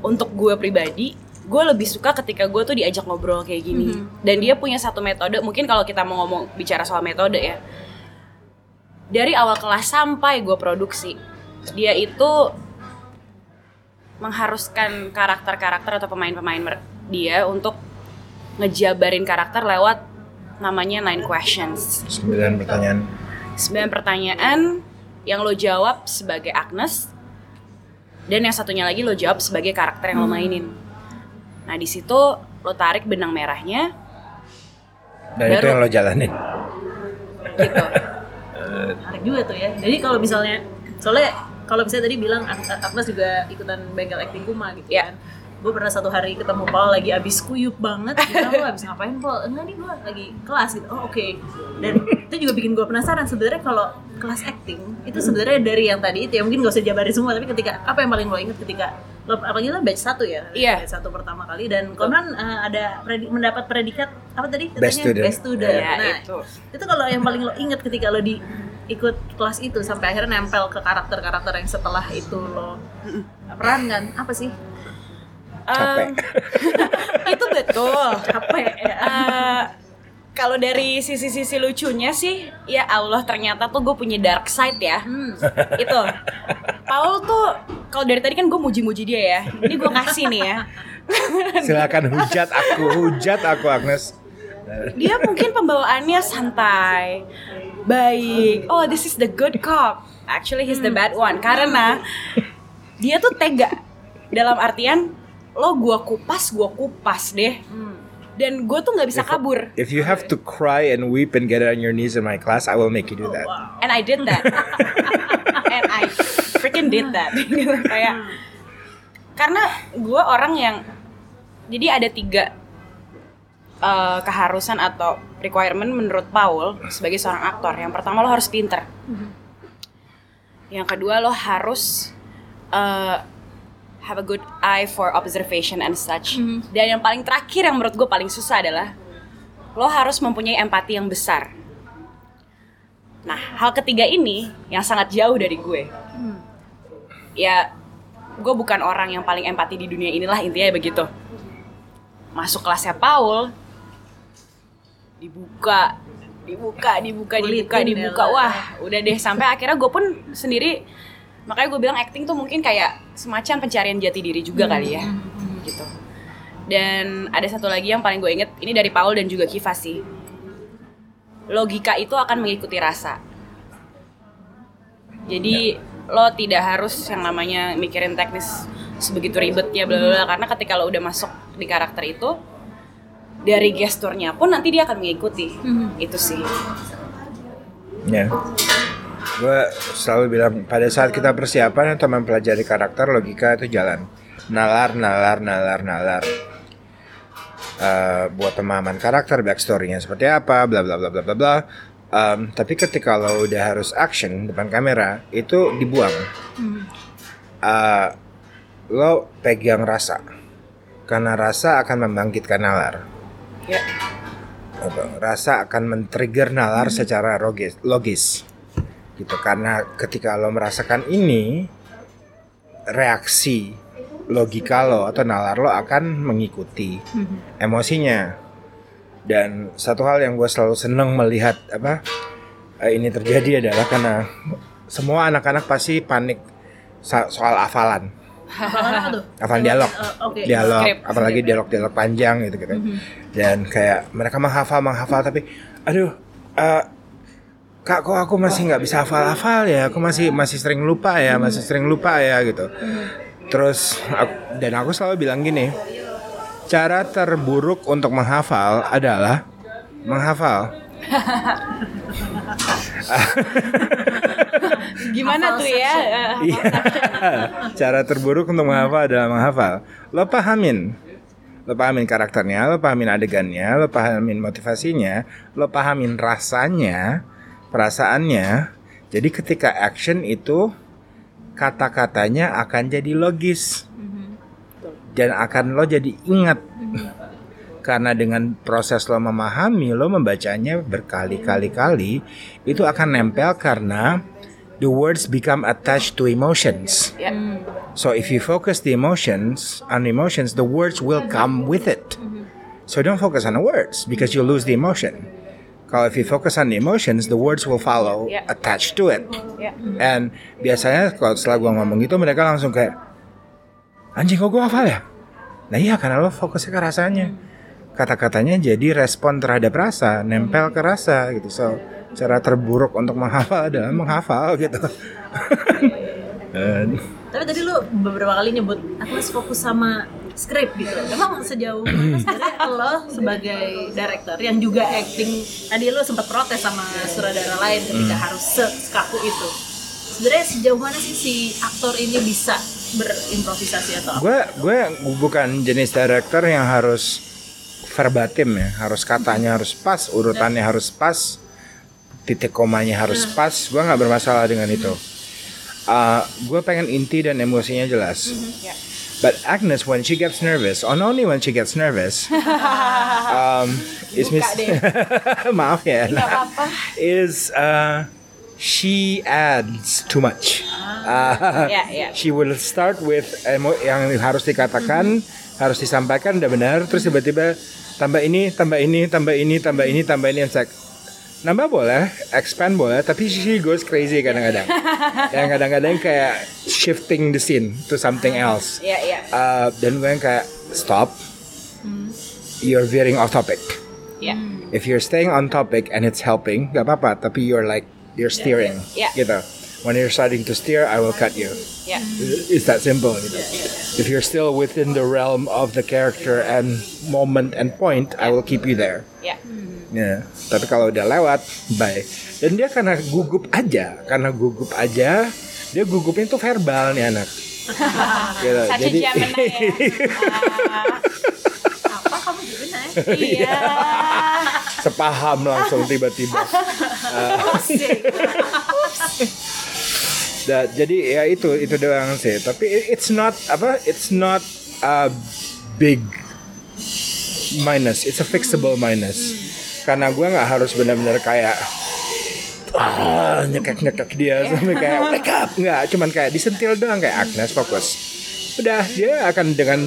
untuk gue pribadi gue lebih suka ketika gue tuh diajak ngobrol kayak gini. Dan dia punya satu metode mungkin kalau kita mau ngomong bicara soal metode ya dari awal kelas sampai gue produksi dia itu mengharuskan karakter-karakter atau pemain-pemain dia untuk ngejabarin karakter lewat namanya nine questions Sembilan pertanyaan. sembilan pertanyaan yang lo jawab sebagai Agnes dan yang satunya lagi lo jawab sebagai karakter yang lo mainin. Nah di situ lo tarik benang merahnya Dan itu yang lo jalanin. gitu. menarik juga tuh ya jadi kalau misalnya soalnya kalau misalnya tadi bilang Ag- Agnes juga ikutan bengkel acting kuma gitu Ya. kan gue pernah satu hari ketemu Paul lagi abis kuyup banget gitu lo abis ngapain Paul enggak nih gue lagi kelas gitu oh oke dan itu juga bikin gue penasaran sebenarnya kalau kelas acting itu sebenarnya dari yang tadi itu ya mungkin gak usah jabarin semua tapi ketika apa yang paling lo inget ketika lo apalagi lo batch satu ya Iya. batch satu pertama kali dan konon eh, ada predi- mendapat predikat apa tadi Best student. best student Ya, nah itu. itu kalau yang paling lo inget ketika lo di ikut kelas itu sampai akhirnya nempel ke karakter-karakter yang setelah itu lo peran kan apa sih Capek. Itu betul. capek ya Eh, kalau dari sisi-sisi lucunya sih, ya Allah ternyata tuh gue punya dark side ya. Hmm. itu. Paul tuh kalau dari tadi kan gue muji-muji dia ya. Ini gue kasih nih ya. Silakan hujat aku, hujat aku Agnes. Dia mungkin pembawaannya santai, baik. Oh, this is the good cop. Actually, he's the bad one. Karena dia tuh tega. Dalam artian lo gua kupas, gua kupas deh. Dan gue tuh nggak bisa kabur. If you have to cry and weep and get on your knees in my class, I will make you do that. And I did that. And I freaking did that. Kayak karena gue orang yang jadi ada tiga uh, keharusan atau requirement menurut Paul sebagai seorang aktor. Yang pertama lo harus pinter. Yang kedua lo harus uh, have a good eye for observation and such. Dan yang paling terakhir yang menurut gue paling susah adalah lo harus mempunyai empati yang besar. Nah, hal ketiga ini yang sangat jauh dari gue. Ya, gue bukan orang yang paling empati di dunia inilah intinya begitu. Masuk kelasnya Paul, dibuka, dibuka, dibuka, dibuka, Kulitin dibuka. ya. Wah, udah deh sampai akhirnya gue pun sendiri makanya gue bilang acting tuh mungkin kayak semacam pencarian jati diri juga kali ya, gitu. Dan ada satu lagi yang paling gue inget ini dari Paul dan juga Kiva sih logika itu akan mengikuti rasa. Jadi lo tidak harus yang namanya mikirin teknis sebegitu ribetnya bla bla bla karena ketika lo udah masuk di karakter itu dari gesturnya pun nanti dia akan mengikuti. Itu sih. Ya. Gue selalu bilang pada saat kita persiapan atau mempelajari karakter logika itu jalan. Nalar, nalar, nalar, nalar. Eh, buat pemahaman karakter, backstory-nya seperti apa, bla bla bla bla bla bla. Em, tapi ketika lo udah harus action depan kamera, itu dibuang. Eh, lo pegang rasa, karena rasa akan membangkitkan nalar. Ya. Rasa akan men-trigger nalar secara logis, logis. Gitu karena ketika lo merasakan ini reaksi logika lo atau nalar lo akan mengikuti emosinya. Dan satu hal yang gue selalu seneng melihat apa eh, ini terjadi adalah karena semua anak-anak pasti panik soal hafalan, hafalan dialog. Eh, dialog apalagi dialog-dialog panjang gitu gitu dan kayak mereka menghafal menghafal tapi aduh eh, kak kok aku masih nggak bisa hafal-hafal ya? Aku masih masih sering lupa ya masih sering lupa ya gitu. Terus aku- dan aku selalu bilang gini cara terburuk untuk menghafal adalah menghafal Gimana Hafal tuh ya? Eh, Iya. Cara terburuk untuk menghafal adalah menghafal. Lo pahamin. Lo pahamin karakternya, lo pahamin adegannya, lo pahamin motivasinya, lo pahamin rasanya, perasaannya. Jadi ketika action itu kata-katanya akan jadi logis. Dan akan lo jadi ingat. Karena dengan proses lo memahami, lo membacanya berkali-kali-kali, itu akan nempel karena the words become attached to emotions. ya. So if you focus the emotions on emotions, the words will come with it. So don't focus on the words because you lose the emotion. Kalau if you focus on the emotions, the words will follow Yeah. attached to it. Ya. And biasanya kalau setelah gua ngomong itu mereka langsung kayak anjing kok gua hafal ya? Nah iya karena lo fokusnya ke rasanya. Kata-katanya jadi respon terhadap rasa, nempel ke rasa gitu. So cara terburuk untuk menghafal adalah menghafal gitu. Dan- tapi tadi lu beberapa kali nyebut aku harus fokus sama skrip gitu. Emang sejauh mana sebenarnya lo sebagai director yang juga acting tadi lu sempat protes sama sutradara lain ketika harus se- sekaku itu. Sebenarnya sejauh mana sih si aktor ini bisa berimprovisasi atau apa? gue gue bukan jenis director yang harus verbatim ya. Harus katanya harus pas urutannya harus pas titik komanya harus pas gue nggak bermasalah dengan itu Uh, gue pengen inti dan emosinya jelas Ya. but Agnes when she gets nervous and only when she gets nervous um, is Buka mis- deh. maaf ya apa-apa. is uh, she adds too much. Uh, Ya, ya. She will start with emo yang harus dikatakan, harus disampaikan udah benar, terus tiba-tiba tambah ini, tambah ini, tambah ini, tambah ini, tambah ini, it's like, nambah boleh, expand boleh, tapi she goes crazy kadang-kadang. yang kadang-kadang kayak shifting the scene to something else. Iya, iya. Uh, dan gue yang kayak stop, you're veering off topic Iya. if you're staying on topic and it's helping, gak apa-apa. Tapi you're like you're steering, Yeah. gitu. When you're starting to steer, I will cut you. Iya. It's that simple. Gitu. If you're still within the realm of the character and moment and point, I will keep you there. Iya. Ya. Tapi kalau udah lewat, bye. Dan dia karena gugup aja, karena gugup aja, dia gugupnya tuh verbal nih anak. gitu. Satu jam ya. Apa kamu gimana? Iya. sepaham langsung tiba-tiba. Jadi ya itu itu doang sih. Tapi it's not apa? It's not a big minus. It's a fixable minus. Karena gue nggak harus benar-benar kayak ah, nyekek-nyekek dia sampai kayak wake up nggak cuman kayak disentil doang kayak Agnes fokus udah dia akan dengan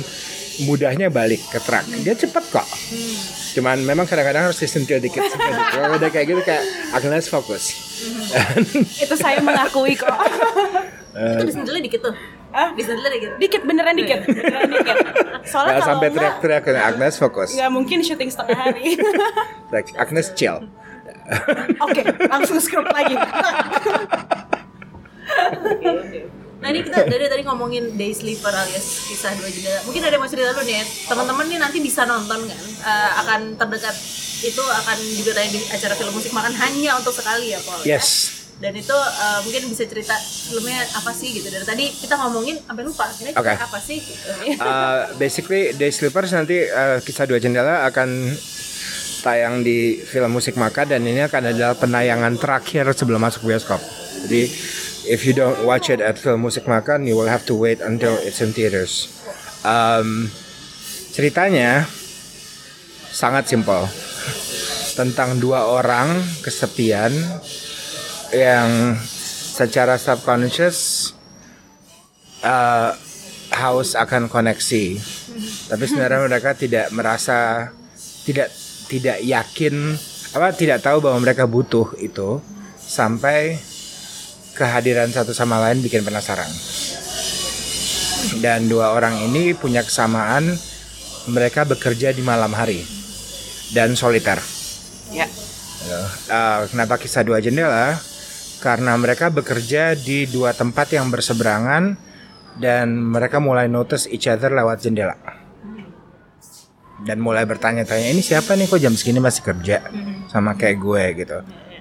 mudahnya balik ke track dia cepet kok cuman memang kadang-kadang harus disentil dikit sentil dikit Kalau udah kayak gitu kayak Agnes fokus Itu saya mengakui kok. Itu disentilnya dikit tuh. Ah, Disentilnya dikit. dikit beneran dikit. Beneran dikit. Soalnya kalau sampai teriak-teriak kayak Agnes fokus nggak mungkin syuting setengah hari. Like, Agnes chill Oke, langsung skrup lagi. Nah ini kita dari tadi ngomongin Day Sleeper alias kisah dua jendela. Mungkin ada yang mau cerita dulu nih ya. Teman-teman nih nanti bisa nonton kan. Eh, akan terdekat itu akan juga tayang di acara film musik makan hanya untuk sekali ya Paul. ya? yes Dan itu eh, mungkin bisa cerita filmnya apa sih gitu. Dari tadi kita ngomongin sampai lupa ini Oke. apa sih gitu. Uh, basically Day Sleepers nanti uh, kisah dua jendela akan tayang di film musik maka dan ini akan adalah penayangan terakhir sebelum masuk bioskop. Jadi if you don't watch it at film musik makan, you will have to wait until it's in theaters. Um, ceritanya sangat simpel tentang dua orang kesepian yang secara subconscious uh, haus akan koneksi. Tapi sebenarnya mereka tidak merasa tidak tidak yakin apa tidak tahu bahwa mereka butuh itu sampai kehadiran satu sama lain bikin penasaran. Dan dua orang ini punya kesamaan mereka bekerja di malam hari dan soliter. ya. Uh, kenapa kisah dua jendela? Karena mereka bekerja di dua tempat yang berseberangan dan mereka mulai notice each other lewat jendela. Dan mulai bertanya-tanya ini siapa nih kok jam segini masih kerja sama kayak gue gitu.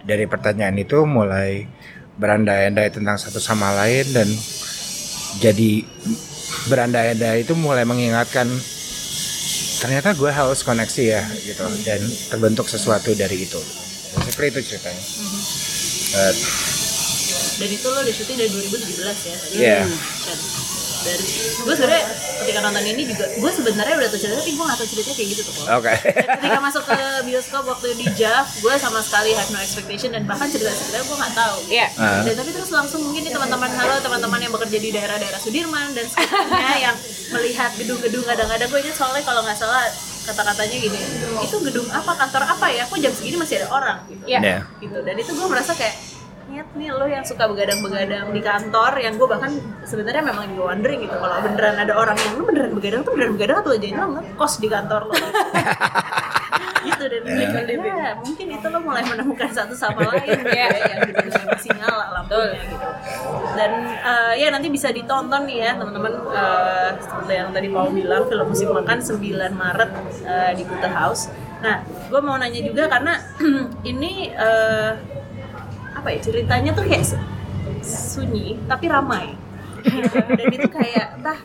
Dari pertanyaan itu mulai berandai-andai tentang satu sama lain dan jadi berandai-andai itu mulai mengingatkan ternyata gue haus koneksi ya gitu dan terbentuk sesuatu dari itu. Seperti itu ceritanya. Uh, Dan itu lo udah syuting dari 2017 ya. tadi. Iya. Kan. Dan gue sebenarnya ketika nonton ini juga gue sebenarnya udah tahu cerita tapi gue gak tahu ceritanya kayak gitu tuh. Oke. Dan ketika masuk ke bioskop waktu di JAV, gue sama sekali have no expectation dan bahkan cerita-cerita gue nggak tahu. Iya. Ah. Dan tapi terus langsung mungkin nih teman-teman halo teman-teman yang bekerja di daerah-daerah Sudirman dan sekitarnya yang melihat gedung-gedung kadang-kadang gue ingat soalnya kalau nggak salah kata-katanya gini itu gedung apa kantor apa ya kok jam segini masih ada orang gitu Iya. Ya. gitu dan itu gue merasa kayak niat nih lo yang suka begadang-begadang di kantor yang gue bahkan sebenarnya memang juga wondering gitu kalau beneran ada orang yang lu beneran begadang tuh beneran begadang atau jadi lo ngekos di kantor lo. Gitu dan ya, mungkin itu lo mulai menemukan satu sama lain ya yang bener-bener masih nyala lampunya gitu. Dan eh, ya nanti bisa ditonton nih ya teman-teman eh, seperti yang tadi Paul bilang film musik makan 9 Maret eh, di Kuta House. Nah gue mau nanya juga karena ini eh, apa ya ceritanya tuh kayak su- sunyi tapi ramai dan itu kayak entah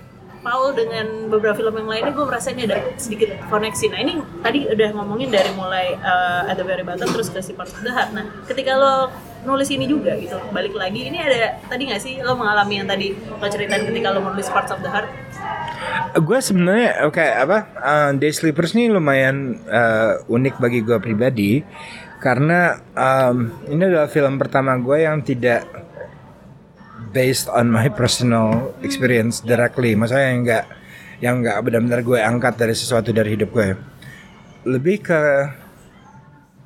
Paul dengan beberapa film yang lainnya gue merasa ini ada sedikit koneksi. Nah ini tadi udah ngomongin dari mulai uh, At the Very Bottom terus ke si Parts of the Heart. Nah ketika lo nulis ini juga gitu, balik lagi ini ada tadi nggak sih lo mengalami yang tadi lo ceritain ketika lo menulis Parts of the Heart? gue sebenarnya oke apa uh, Day Sleepers ini lumayan uh, unik bagi gue pribadi karena um, ini adalah film pertama gue yang tidak based on my personal experience directly. Maksudnya yang enggak yang enggak benar-benar gue angkat dari sesuatu dari hidup gue lebih ke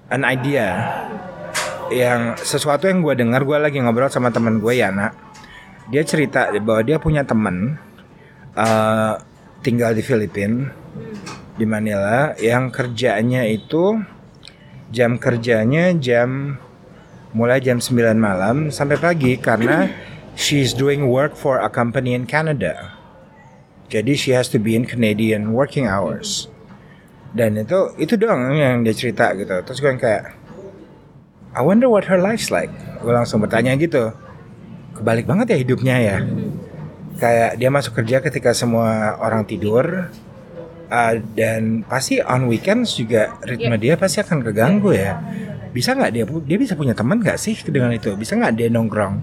an idea yang sesuatu yang gue dengar gue lagi ngobrol sama teman gue Yana. Dia cerita bahwa dia punya teman uh, tinggal di Filipina di Manila yang kerjanya itu jam kerjanya jam mulai jam 9 malam sampai pagi karena she's doing work for a company in Canada. Jadi she has to be in Canadian working hours. Dan itu itu doang yang dia cerita gitu. Terus gue yang kayak I wonder what her life's like. Gue langsung bertanya gitu. Kebalik banget ya hidupnya ya kayak dia masuk kerja ketika semua orang tidur uh, dan pasti on weekends juga ritme yeah. dia pasti akan keganggu ya. Bisa nggak dia dia bisa punya teman nggak sih dengan itu? Bisa nggak dia nongkrong?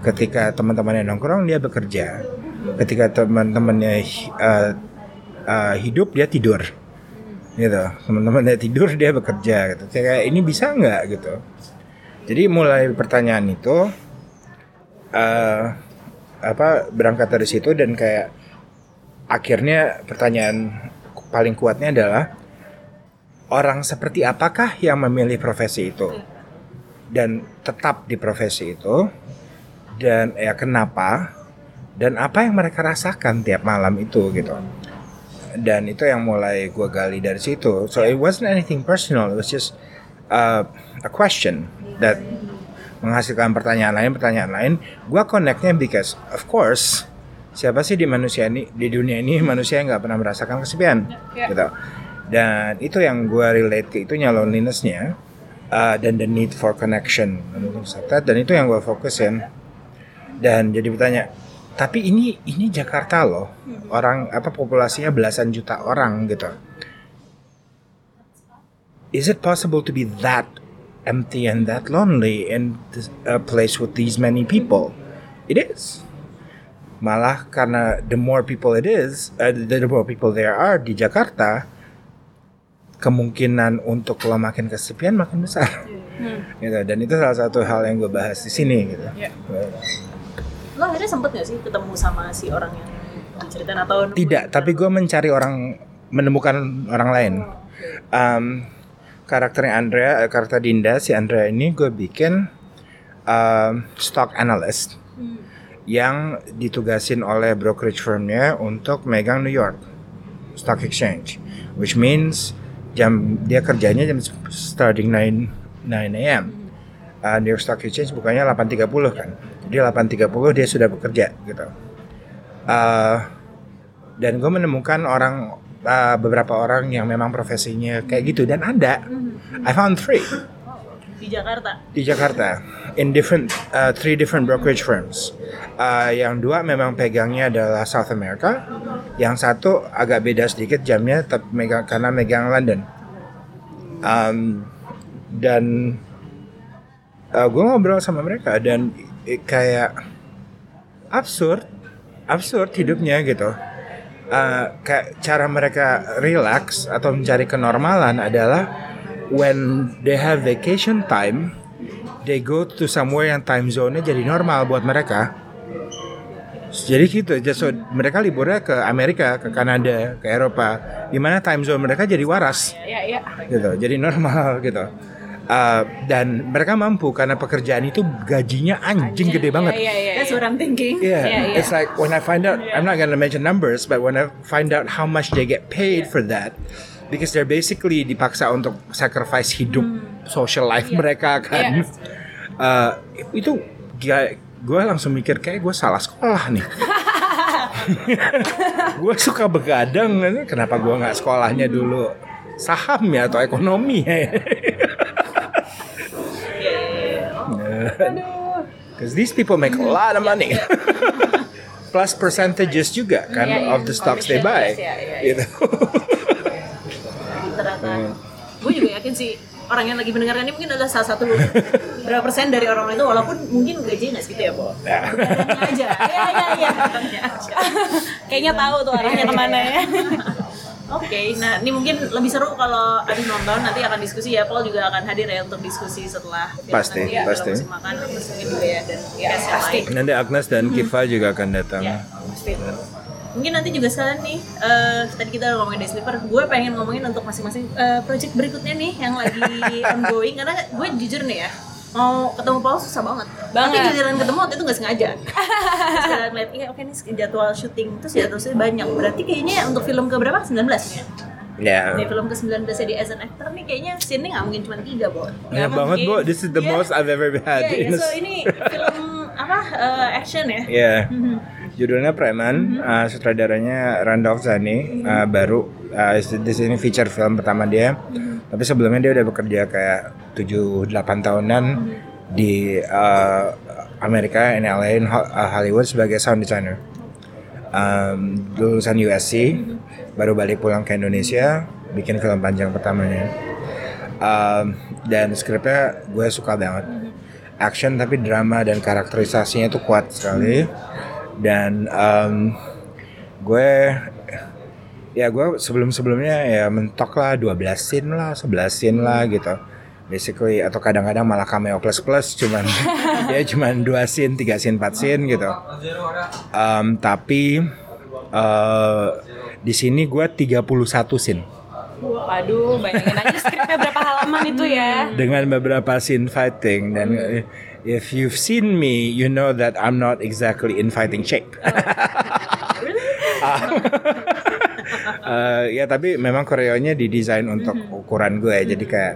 Ketika teman-temannya nongkrong dia bekerja. Ketika teman-temannya uh, uh, hidup dia tidur. Gitu. Teman-temannya tidur dia bekerja gitu. Kayak ini bisa nggak gitu? Jadi mulai pertanyaan itu uh, apa berangkat dari situ dan kayak akhirnya pertanyaan paling kuatnya adalah orang seperti apakah yang memilih profesi itu? Dan tetap di profesi itu dan ya kenapa? Dan apa yang mereka rasakan tiap malam itu gitu. Dan itu yang mulai gue gali dari situ. So it wasn't anything personal it was just uh, a question that menghasilkan pertanyaan lain pertanyaan lain. Gue connectnya because of course siapa sih di manusia ini di dunia ini manusia yang nggak pernah merasakan kesepian yeah. gitu dan itu yang gue relate ke itu lonelinessnya uh, dan the need for connection dan itu yang gue fokusin dan jadi bertanya tapi ini ini Jakarta loh orang apa populasinya belasan juta orang gitu is it possible to be that empty and that lonely in a place with these many people. It is. Malah karena the more people it is, uh, the more people there are di Jakarta, kemungkinan untuk lo makin kesepian makin besar. Hmm. gitu. Dan itu salah satu hal yang gue bahas di sini gitu. Yeah. Lo akhirnya sempet gak sih ketemu sama si orang yang diceritain atau? Tidak, tapi gue mencari orang menemukan orang lain. Um, karakternya Andrea, eh, karakter Dinda si Andrea ini gue bikin uh, stock analyst. Yang ditugasin oleh brokerage firmnya untuk megang New York Stock Exchange, which means jam dia kerjanya jam starting 9 9 a.m. Uh, New York Stock Exchange bukannya 8.30 kan, jadi 8.30 dia sudah bekerja gitu. Uh, dan gue menemukan orang uh, beberapa orang yang memang profesinya kayak gitu dan ada. Mm-hmm. I found three. Di Jakarta. Di Jakarta, in different uh, three different brokerage firms. Uh, yang dua memang pegangnya adalah South America, yang satu agak beda sedikit jamnya, tapi megang karena megang London. Um, dan uh, gue ngobrol sama mereka dan kayak absurd, absurd hidupnya gitu uh, kayak cara mereka relax atau mencari kenormalan adalah when they have vacation time, they go to somewhere yang time zone-nya jadi normal buat mereka. Jadi gitu, jadi so, mereka liburnya ke Amerika, ke Kanada, ke Eropa, di mana time zone mereka jadi waras, ya, ya. gitu, jadi normal gitu. Uh, dan mereka mampu karena pekerjaan itu gajinya anjing, gede banget. Yeah, yeah, yeah, That's what I'm thinking. Yeah, yeah, yeah. it's like when I find out, yeah. I'm not gonna mention numbers, but when I find out how much they get paid yeah. for that, because they're basically dipaksa untuk sacrifice hidup hmm. social life yeah. mereka kan. Yeah. Uh, itu gue langsung mikir kayak gue salah sekolah nih. gue suka begadang, kenapa gue nggak sekolahnya dulu saham ya atau ekonomi ya. Because these people make a lot of money. plus percentages juga kan Iya, iya. of the stocks they buy. Iya, iya, iya. Gitu. ternyata Hmm. gue juga yakin sih orang yang lagi mendengarkan ini mungkin adalah salah satu berapa persen dari orang itu walaupun mungkin gajinya nggak segitu ya Bo Ya. Begadangnya aja Iya iya iya. Kayaknya tahu tuh arahnya ke mana ya. Oke, nah ini mungkin lebih seru kalau Adi nonton nanti akan diskusi ya. Paul juga akan hadir ya untuk diskusi setelah Pasti, nanti ya, pasti. Kalau makan Agnes mungkin juga ya dan Ya, pasti. Nanti Agnes dan Kiva juga akan datang. Ya, pasti. Mungkin nanti juga sekalian nih, eh, tadi kita udah ngomongin The Sleeper, gue pengen ngomongin untuk masing-masing eh, project berikutnya nih yang lagi ongoing karena gue jujur nih ya, mau ketemu Paul susah banget. Tapi Banget. giliran ketemu waktu itu gak sengaja. Terus kita ngeliat, iya oke nih jadwal syuting, terus ya terusnya banyak. Berarti kayaknya untuk film ke berapa? 19 ya? Ya. Di film ke-19 ya di as an actor nih kayaknya scene-nya gak mungkin cuma 3, Bo. Banyak banget, Bu. This is the Iya. most I've ever had. Iya, iya, in a- so ini film apa? eh, action ya? Ya. Judulnya Preman, uh, sutradaranya Randolph Zani, uh, baru uh, di sini feature film pertama dia. Tapi sebelumnya dia udah bekerja kayak 7 8 tahunan di uh, Amerika in LA in Ho- Hollywood sebagai sound designer. Um, lulusan USC, baru balik pulang ke Indonesia, bikin film panjang pertamanya. Um, dan skripnya gue suka banget. Action tapi drama dan karakterisasinya itu kuat sekali dan um, gue ya gue sebelum sebelumnya ya mentok lah 12 scene lah 11 scene lah gitu. Basically atau kadang-kadang malah cameo plus plus cuman ya cuman dua scene tiga scene empat scene gitu. Um, tapi eh, di sini gue 31 scene. Waduh, bayangin aja skripnya berapa halaman itu ya. dengan beberapa scene fighting dan eh, if you've seen me you know that I'm not exactly in fighting shape. Eh, ya tapi memang koreonya didesain untuk ukuran gue jadi kayak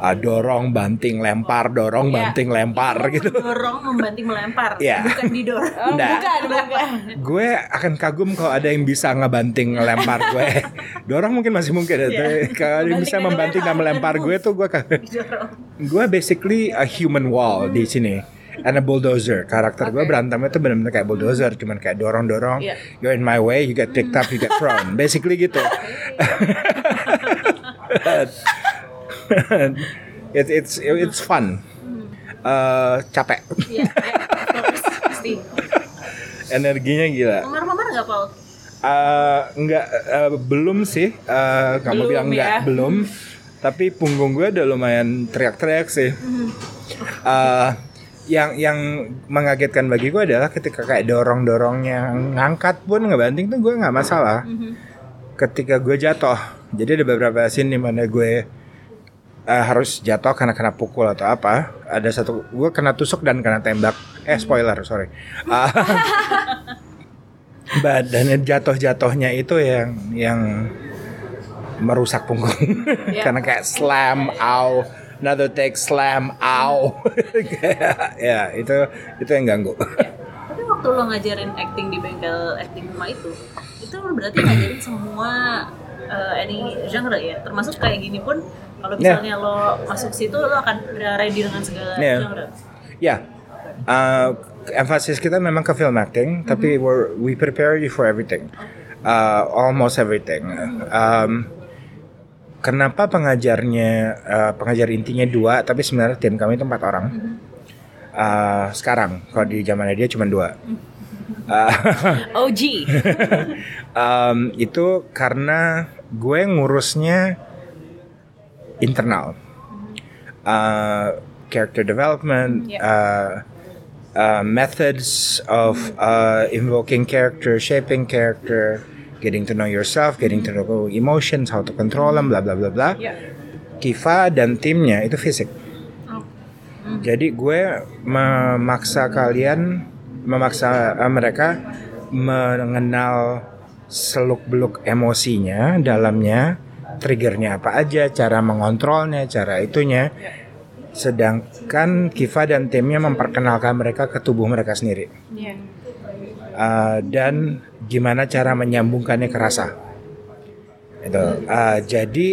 ah, dorong banting lempar dorong Iya. banting lempar gitu. Dorong membanting melempar, Iya. bukan didorong. Oh, Nggak. bukan, bukan. gue akan kagum kalau ada yang bisa ngebanting lempar gue. Dorong mungkin masih mungkin ya. tapi Kalau ada yang bisa Iya. Membanting dan melempar. melempar gue tuh gue gue basically a human wall di sini and a bulldozer karakter gue berantemnya tuh benar-benar kayak bulldozer cuman kayak dorong dorong Iya. you're in my way you get picked up you get thrown basically gitu it, it's it's fun. Eh, capek. Iya, pasti. energinya gila. Memar-memar nggak, Paul? Eh, enggak eh, belum sih. Eh, kamu Belum bilang enggak ya. belum. Tapi punggung gue udah lumayan teriak-teriak sih. Eh, yang yang mengagetkan bagi gue adalah ketika kayak dorong-dorong yang ngangkat pun ngebanting tuh gue nggak masalah. Ketika gue jatuh. Jadi ada beberapa scene di mana gue eh, harus jatuh karena kena pukul atau apa ada satu gue kena tusuk dan kena tembak. Eh spoiler sorry. Ah, badannya jatuh-jatuhnya itu yang yang merusak punggung. Iya. karena kayak slam ow another take slam ow Kayak, ya itu itu yang ganggu. Tapi waktu lo ngajarin acting di bengkel acting rumah itu, itu lo berarti ngajarin semua eh, any genre ya, termasuk kayak gini pun kalau Yeah. misalnya lo masuk situ lo akan ready dengan segala Yeah. genre. ya uh, emphasis kita memang ke film acting tapi we're, we prepare you for everything Uh, almost everything um, kenapa pengajarnya uh, pengajar intinya dua tapi sebenarnya tim kami itu empat orang Uh, sekarang kalau di zamannya dia cuma dua Uh, OG. um, itu karena gue ngurusnya internal uh, character development Yep. uh, uh, methods of uh, invoking character shaping character getting to know yourself getting to know emotions how to control them bla bla bla bla Ya. Kiva dan timnya itu fisik Oh. jadi gue memaksa kalian, memaksa eh, mereka mengenal seluk-beluk emosinya, dalamnya, triggernya apa aja, cara mengontrolnya, cara itunya. Sedangkan Kiva dan timnya memperkenalkan mereka ke tubuh mereka sendiri. Eh, dan gimana cara menyambungkannya ke rasa. Itu. Eh, jadi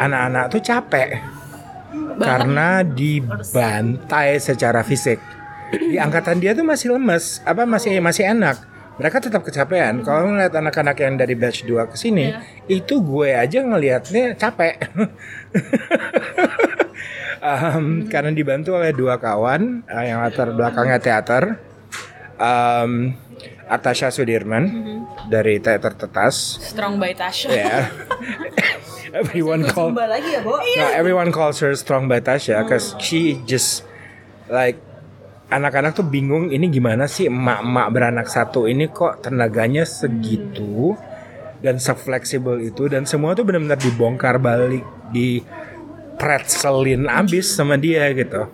anak-anak tuh capek karena dibantai secara fisik. Di angkatan dia tuh masih lemes, apa masih masih enak. Mereka tetap kecapean. Kalau ngeliat anak-anak yang dari batch 2 ke sini, itu gue aja ngelihatnya capek. Um, karena dibantu oleh dua kawan uh, yang latar belakangnya teater. Um, Atasha Sudirman dari Teater Tetas. Strong by Tasha. Yeah. everyone call Zumba lagi ya, Bo? no, everyone calls her strong by Tasha because she just like anak-anak tuh bingung ini gimana sih emak-emak beranak satu ini kok tenaganya segitu dan se-fleksibel itu dan semua tuh benar-benar dibongkar balik di pretzelin abis sama dia gitu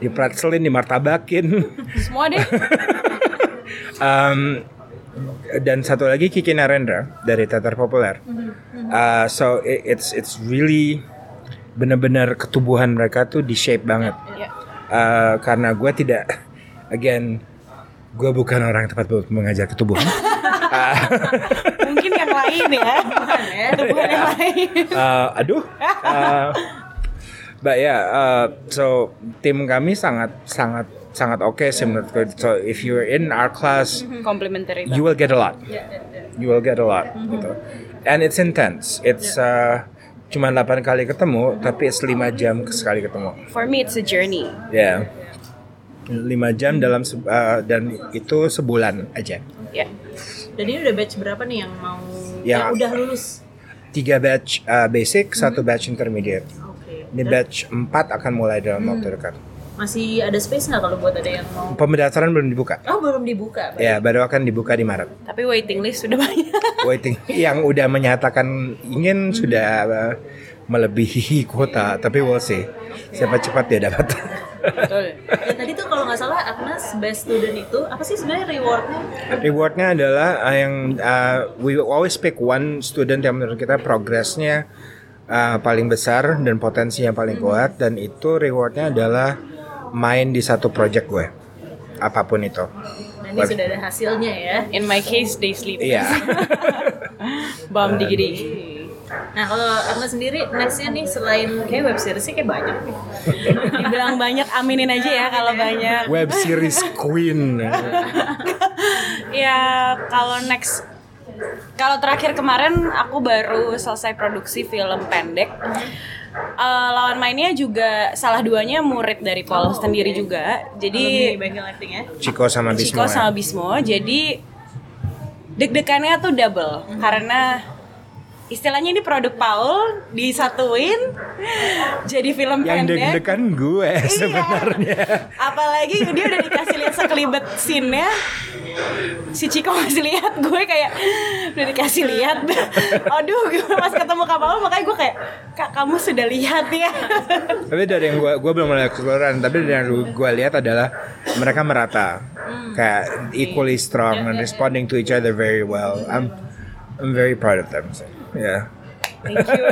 di pretzelin dimartabakin Semua deh. Um, dan satu lagi Kiki Narendra dari teater populer. Uh, so it's it's really benar-benar ketubuhan mereka tuh di shape banget. Ya. Uh, karena gue tidak, again, gue bukan orang yang tepat buat mengajar ketubuhan. Mungkin yang lain ya. Tubuhan yang lain. Uh, aduh. Uh, but yeah, uh, so tim kami sangat sangat sangat oke sih menurut gue. So if you're in our class, Complimentary you will get a lot. You will get a lot gitu. And it's intense. It's uh, cuma 8 kali ketemu tapi it's 5 jam sekali ketemu. For me it's a journey. Ya. 5 jam dalam uh, dan itu sebulan aja. Ya. Dan ini udah batch berapa nih yang mau Yang- yang udah lulus? Tiga batch uh, basic, satu batch intermediate. Oke. Ini batch 4 akan mulai dalam waktu dekat. Masih ada space nggak kalau buat ada yang mau? Pendaftaran belum dibuka. Oh belum dibuka. Baik. Ya, baru akan dibuka di Maret. Tapi waiting list sudah banyak. Waiting yang udah menyatakan ingin sudah uh, melebihi kuota, tapi we'll see. Siapa cepat dia dapat. Betul. Dan tadi tuh kalau nggak salah Agnes best student itu apa sih sebenarnya rewardnya? Rewardnya adalah uh, yang uh, we always pick one student yang menurut kita progresnya uh, paling besar dan potensinya paling kuat dan itu rewardnya adalah main di satu project gue apa pun itu. Nah ini sudah ada hasilnya ya. In my case they sleep. Iya. Bam digiri. Nah kalau Agnes sendiri nextnya nih selain kayak web series sih kayak banyak nih. Dibilang banyak aminin aja ya kalau banyak. Web series queen. Ya kalau next kalau terakhir kemarin aku baru selesai produksi film pendek. Eh, lawan mainnya juga salah duanya murid dari Paul sendiri juga. Di Jadi acting ya. Chico sama Bismo. Chico ya. sama Bismo. Jadi deg-degannya tuh double karena istilahnya ini produk Paul disatuin jadi film Yang pendek. deg-degan gue Iya. sebenarnya. Apalagi dia udah dikasih lihat sekelibet scene-nya. Si Chico masih lihat gue kayak udah dikasih lihat. Aduh, gue pas ketemu Kak Paul makanya gue kayak Kak kamu sudah lihat ya. Tapi dari yang gue gue belum melihat keseluruhan, tapi dari yang gue lihat adalah mereka merata, kayak equally strong and responding to each other very well. I'm I'm very proud of them. So, yeah. Thank you.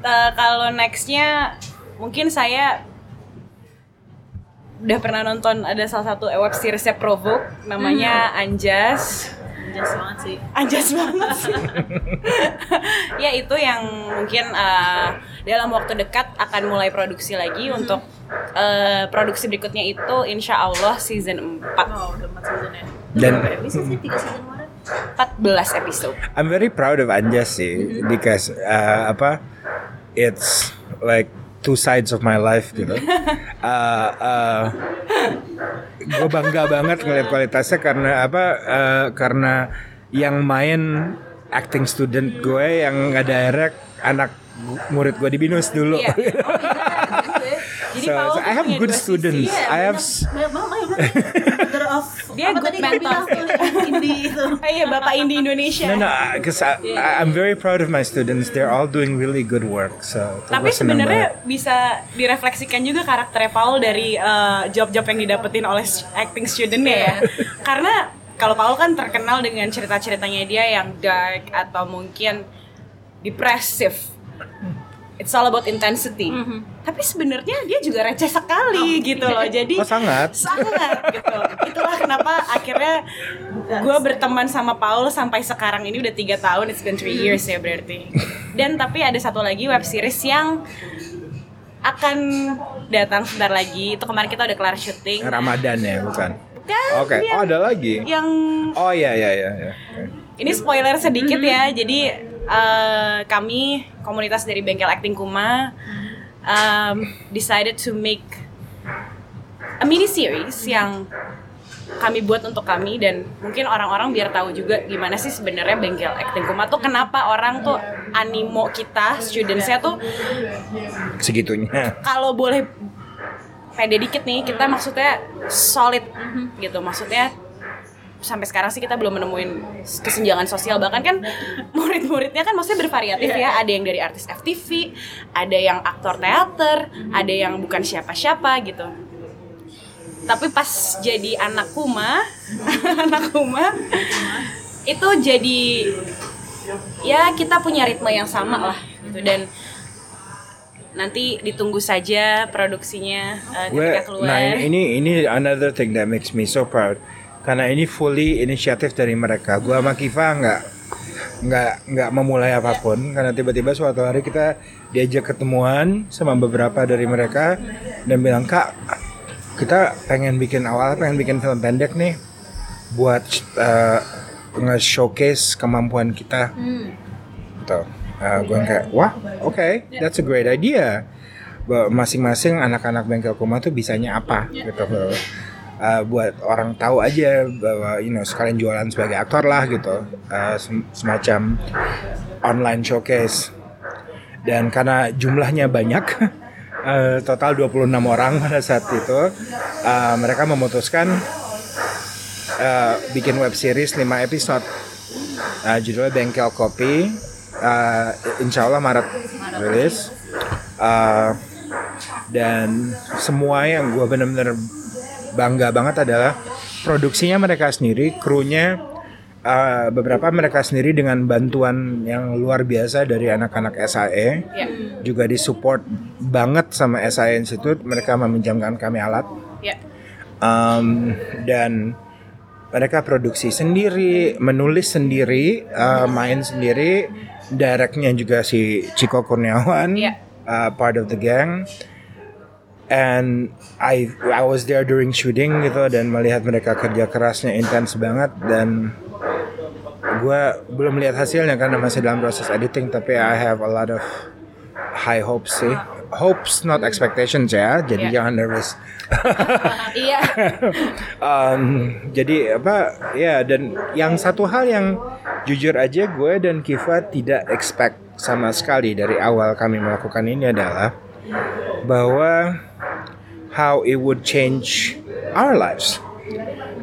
Eh, kalau nextnya mungkin saya udah pernah nonton ada salah satu web seriesnya Provoke namanya Anjas. Jelas banget sih. Anjas banget sih. ya itu yang mungkin eh, dalam waktu dekat akan mulai produksi lagi untuk eh, produksi berikutnya itu insya Allah season 4 Wow udah 4 season ya. Dan- Berapa episode sih 3 season kemarin? 14 episode. I'm very proud of Anjas sih, because uh, apa, it's like two sides of my life gitu. Uh, uh, gue bangga banget ngeliat kualitasnya karena apa? Uh, karena yang main acting student gue yang nggak direct anak murid gue di binus dulu. Iya. Jadi so, Paul so tuh I have good students. Iya, I have of Dia apa good mentor. indie itu. Oh iya Bapak Indi Indonesia. No, no, because I, I, I'm very proud of my students. They're all doing really good work. So, Tapi sebenarnya bisa direfleksikan juga karakternya Paul dari eh, job-job yang didapetin oleh acting studentnya ya. Karena kalau Paul kan terkenal dengan cerita-ceritanya dia yang dark atau mungkin depresif. It's all about intensity. Tapi sebenarnya dia juga receh sekali gitu loh. Jadi Oh sangat. sangat gitu. Itulah kenapa akhirnya gue berteman sama Paul sampai sekarang ini udah tiga tahun. It's been three years ya berarti. Dan tapi ada satu lagi web series yang akan datang sebentar lagi. Itu kemarin kita udah kelar syuting. Ramadan ya, bukan? kan Oke, dia oh ada lagi. yang Oh iya iya iya. iya. ini spoiler sedikit ya jadi eh, kami komunitas dari bengkel acting Kuma um, decided to make a mini series yang kami buat untuk kami dan mungkin orang-orang biar tahu juga gimana sih sebenarnya bengkel acting Kuma tuh kenapa orang tuh animo kita studentsnya tuh Segitunya. kalau boleh pede dikit nih kita maksudnya solid gitu maksudnya sampai sekarang sih kita belum menemuin kesenjangan sosial. Bahkan kan murid-muridnya kan maksudnya bervariatif ya. Ada yang dari artis FTV ada yang aktor teater ada yang bukan siapa-siapa gitu. Tapi pas jadi anak kuma anak kuma itu jadi ya kita punya ritme yang sama lah gitu. Dan nanti ditunggu saja produksinya Gue, ketika keluar nah ini ini another thing that makes me so proud karena ini fully inisiatif dari mereka. Gue sama Kiva nggak nggak nggak memulai apa pun. Karena tiba-tiba suatu hari kita diajak ketemuan sama beberapa dari mereka dan bilang kak kita pengen bikin awal pengen bikin film pendek nih buat uh, nge-showcase kemampuan kita. Gitu. Uh, gue kayak wah oke that's a great idea. Masing-masing anak-anak bengkel kuma tuh bisanya apa gitu Uh, buat orang tahu aja bahwa you know sekalian jualan sebagai aktor lah gitu. Uh, sem- semacam online showcase. Dan karena jumlahnya banyak uh, total 26 orang pada saat itu uh, mereka memutuskan uh, bikin web series 5 episode. Uh, judulnya Bengkel Kopi. Uh, insya Allah Maret rilis. Uh, dan semua yang gue bener-bener bangga banget adalah produksinya mereka sendiri krunya uh, beberapa mereka sendiri dengan bantuan yang luar biasa dari anak-anak SAE ya juga disupport banget sama SAE Institute mereka meminjamkan kami alat ya Um, dan mereka produksi sendiri, menulis sendiri, uh, main sendiri, directnya juga si Ciko Kurniawan, Iya. uh, part of the gang. And I I was there during shooting gitu dan melihat mereka kerja kerasnya intens banget dan gue belum lihat hasilnya karena masih dalam proses editing tapi I have a lot of high hopes sih. Hopes not expectations ya, jadi Iya. jangan nervous. iya Um, jadi apa ya dan yang satu hal yang jujur aja gue dan Kiva tidak expect sama sekali dari awal kami melakukan ini adalah bahwa how it would change our lives.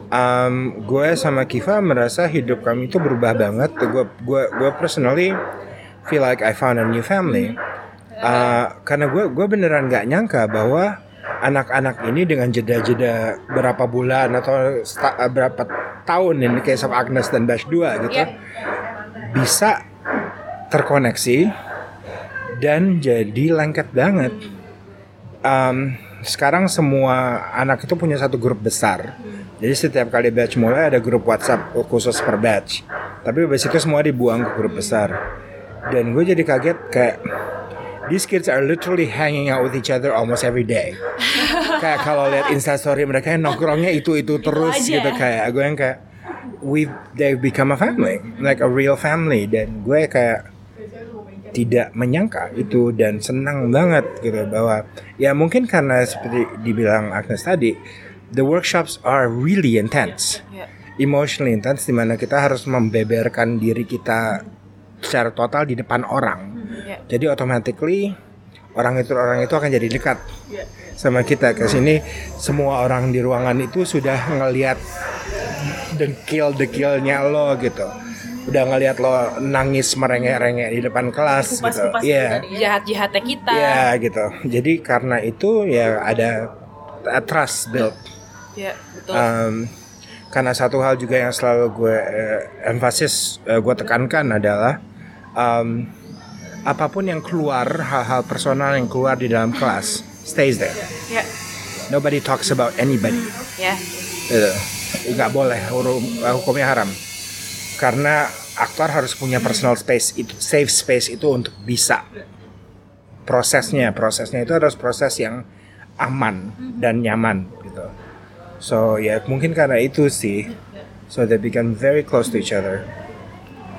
Um, gue sama Kiva merasa hidup kami itu berubah banget. Gue gue gue personally feel like I found a new family. Uh, karena gue gue beneran nggak nyangka bahwa anak-anak ini dengan jeda-jeda berapa bulan atau uh, berapa tahun ini kayak sama Agnes dan Bash 2 gitu Yep. bisa terkoneksi dan jadi lengket banget. Um, sekarang semua anak itu punya satu grup besar. Jadi setiap kali batch mulai ada grup WhatsApp khusus per batch. Tapi habis itu semua dibuang ke grup besar. Dan gue jadi kaget kayak these kids are literally hanging out with each other almost every day. kayak kalau lihat instastory mereka yang nongkrongnya itu itu terus aja. gitu kayak gue yang kayak we they become a family like a real family dan gue kayak tidak menyangka itu dan senang banget gitu bahwa ya mungkin karena seperti dibilang Agnes tadi the workshops are really intense. Ya. emotionally intense di mana kita harus membeberkan diri kita secara total di depan orang. Ya. jadi automatically orang itu orang itu akan jadi dekat sama kita. Ke sini semua orang di ruangan itu sudah ngelihat dekil dekilnya lo gitu udah ngelihat lo nangis merengek-rengek di depan kelas gitu. Kupas-kupas Iya. tadi. jahat-jahatnya kita. Iya gitu. Jadi karena itu ya ada uh, trust built. Ya betul. Um, karena satu hal juga yang selalu gue eh, emphasis eh, gue tekankan adalah um, apa pun yang keluar hal-hal personal yang keluar di dalam kelas stays there. Ya nobody talks about anybody. Ya Gitu. nggak boleh hukum- eh, hukumnya haram karena aktor harus punya personal space itu safe space itu untuk bisa prosesnya prosesnya itu harus proses yang aman dan nyaman gitu So ya mungkin karena itu sih. So they become very close to each other.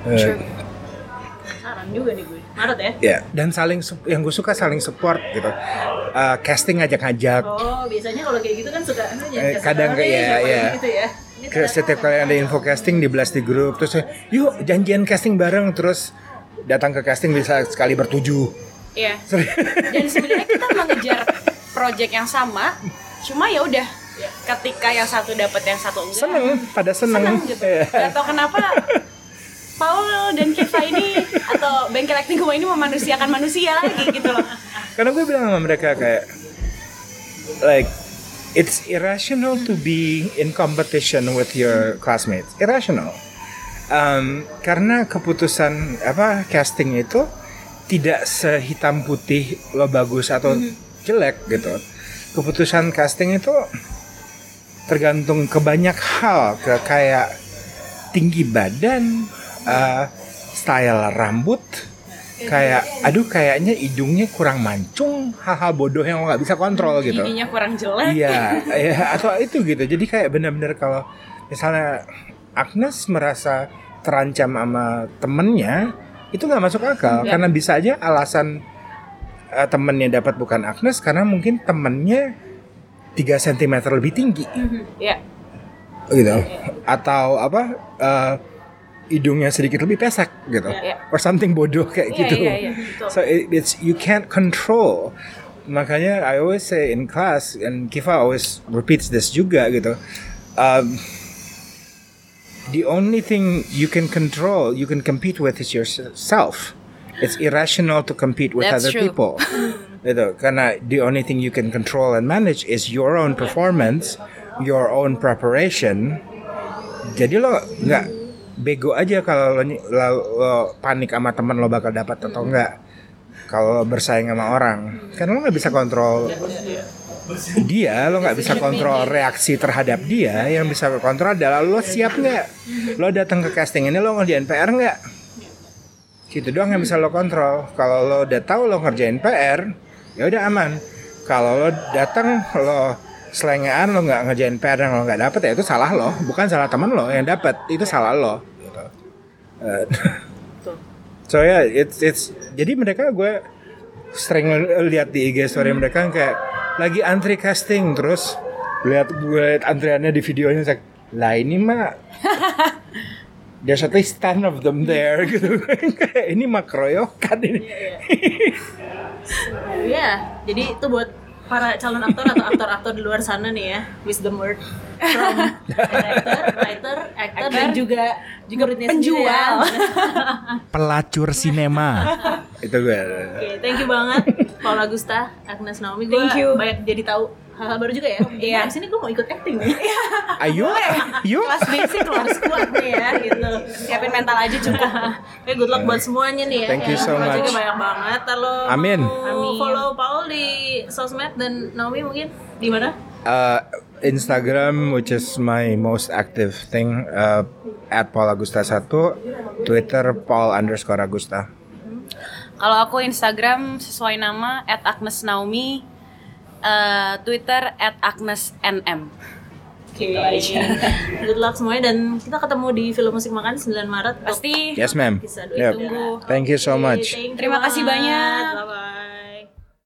Uh, juga nih gue. Maret ya? ya dan saling yang gue suka saling support gitu. Uh, casting ngajak-ngajak. Oh, biasanya kalau kayak gitu kan suka Eh, kadang kayak- siapa iya. gitu ya. Setiap kali ada info casting dibelas di grup terus yuk janjian casting bareng terus datang ke casting bisa sekali bertujuh. Iya. Dan sebenarnya kita mengejar project yang sama, cuma ya udah ketika yang satu dapat yang satu enggak. Seneng, pada seneng. seneng gitu. Iya. Gak tau kenapa Paul dan Kiva ini atau bengkel acting gue ini memanusiakan manusia lagi gitu loh. Karena gue bilang sama mereka kayak like it's irrational to be in competition with your classmates. Irrational. Um, karena keputusan apa casting itu tidak sehitam putih lo bagus atau jelek gitu. Keputusan casting itu tergantung ke banyak hal, ke kayak tinggi badan, uh, style rambut, kayak aduh kayaknya hidungnya kurang mancung, hal-hal bodoh yang lo nggak bisa kontrol gitu. Giginya kurang jelek. Iya, iya atau itu gitu. Jadi kayak benar-benar kalau misalnya Agnes merasa terancam sama temennya, itu nggak masuk akal Nggak. karena bisa aja alasan eh, temennya dapat bukan Agnes karena mungkin temennya 3 cm lebih tinggi Ya. gitu atau apa eh, hidungnya sedikit lebih pesek gitu. Iya. or something bodoh kayak Iya, gitu. iya, iya, betul. so it- it's you can't control. Makanya I always say in class and Kiva always repeats this juga gitu um, the only thing you can control you can compete with is yourself. It's irrational to compete with That's other true. people. Gitu. Karena the only thing you can control and manage is your own performance your own preparation. Jadi lo nggak bego aja kalau lo, lo- lo panik sama teman lo bakal dapat atau enggak. Kalau bersaing sama orang. Karena lo nggak bisa kontrol dia lo nggak bisa kontrol reaksi terhadap dia. Yang bisa kontrol adalah lo siap nggak? Lo datang ke casting ini lo ngerjain PR nggak? Gitu doang yang bisa lo kontrol. Kalau lo udah tahu lo ngerjain PR ya udah aman. Kalau lo datang lo selengean lo nggak ngerjain PR yang lo nggak dapet ya itu salah lo. Bukan salah teman lo yang dapet itu salah lo. Gitu. Eh, so ya it's it's jadi mereka gue sering lihat di IG story mereka yang kayak lagi antri casting terus lihat gue liat antriannya di videonya kayak lah ini mah there's at least 10 of them there gitu. Ini mah keroyokan ini. Iya, jadi itu buat para calon aktor atau aktor-aktor di luar sana nih ya, wisdom word from director, writer, actor, dan juga juga penjual. pelacur sinema itu gue Oke, thank you banget Paula Gusta, Agnes Naomi. Gue Thank you. banyak jadi tahu hal-hal baru juga ya. Iya. Di sini gue mau ikut acting nih. ayo yuk Kelas basic harus kuat nih ya gitu. Siapin mental aja cukup. Oke, good luck buat semuanya nih ya. Thank you so much. banyak banget. Kalau Amin. mau Amin. follow Paul di sosmed dan Naomi mungkin di mana? Uh, Instagram which is my most active thing uh, at Paul Agusta 1 Twitter Paul underscore Agusta Kalau aku Instagram sesuai nama @agnesnaomi, eh, Twitter @agnesnm. Oke. Good luck semuanya dan kita ketemu di film musik makan 9 Maret. Pasti yes ma'am Yep. tunggu. thank you so much thank you Terima kasih banyak. Bye-bye.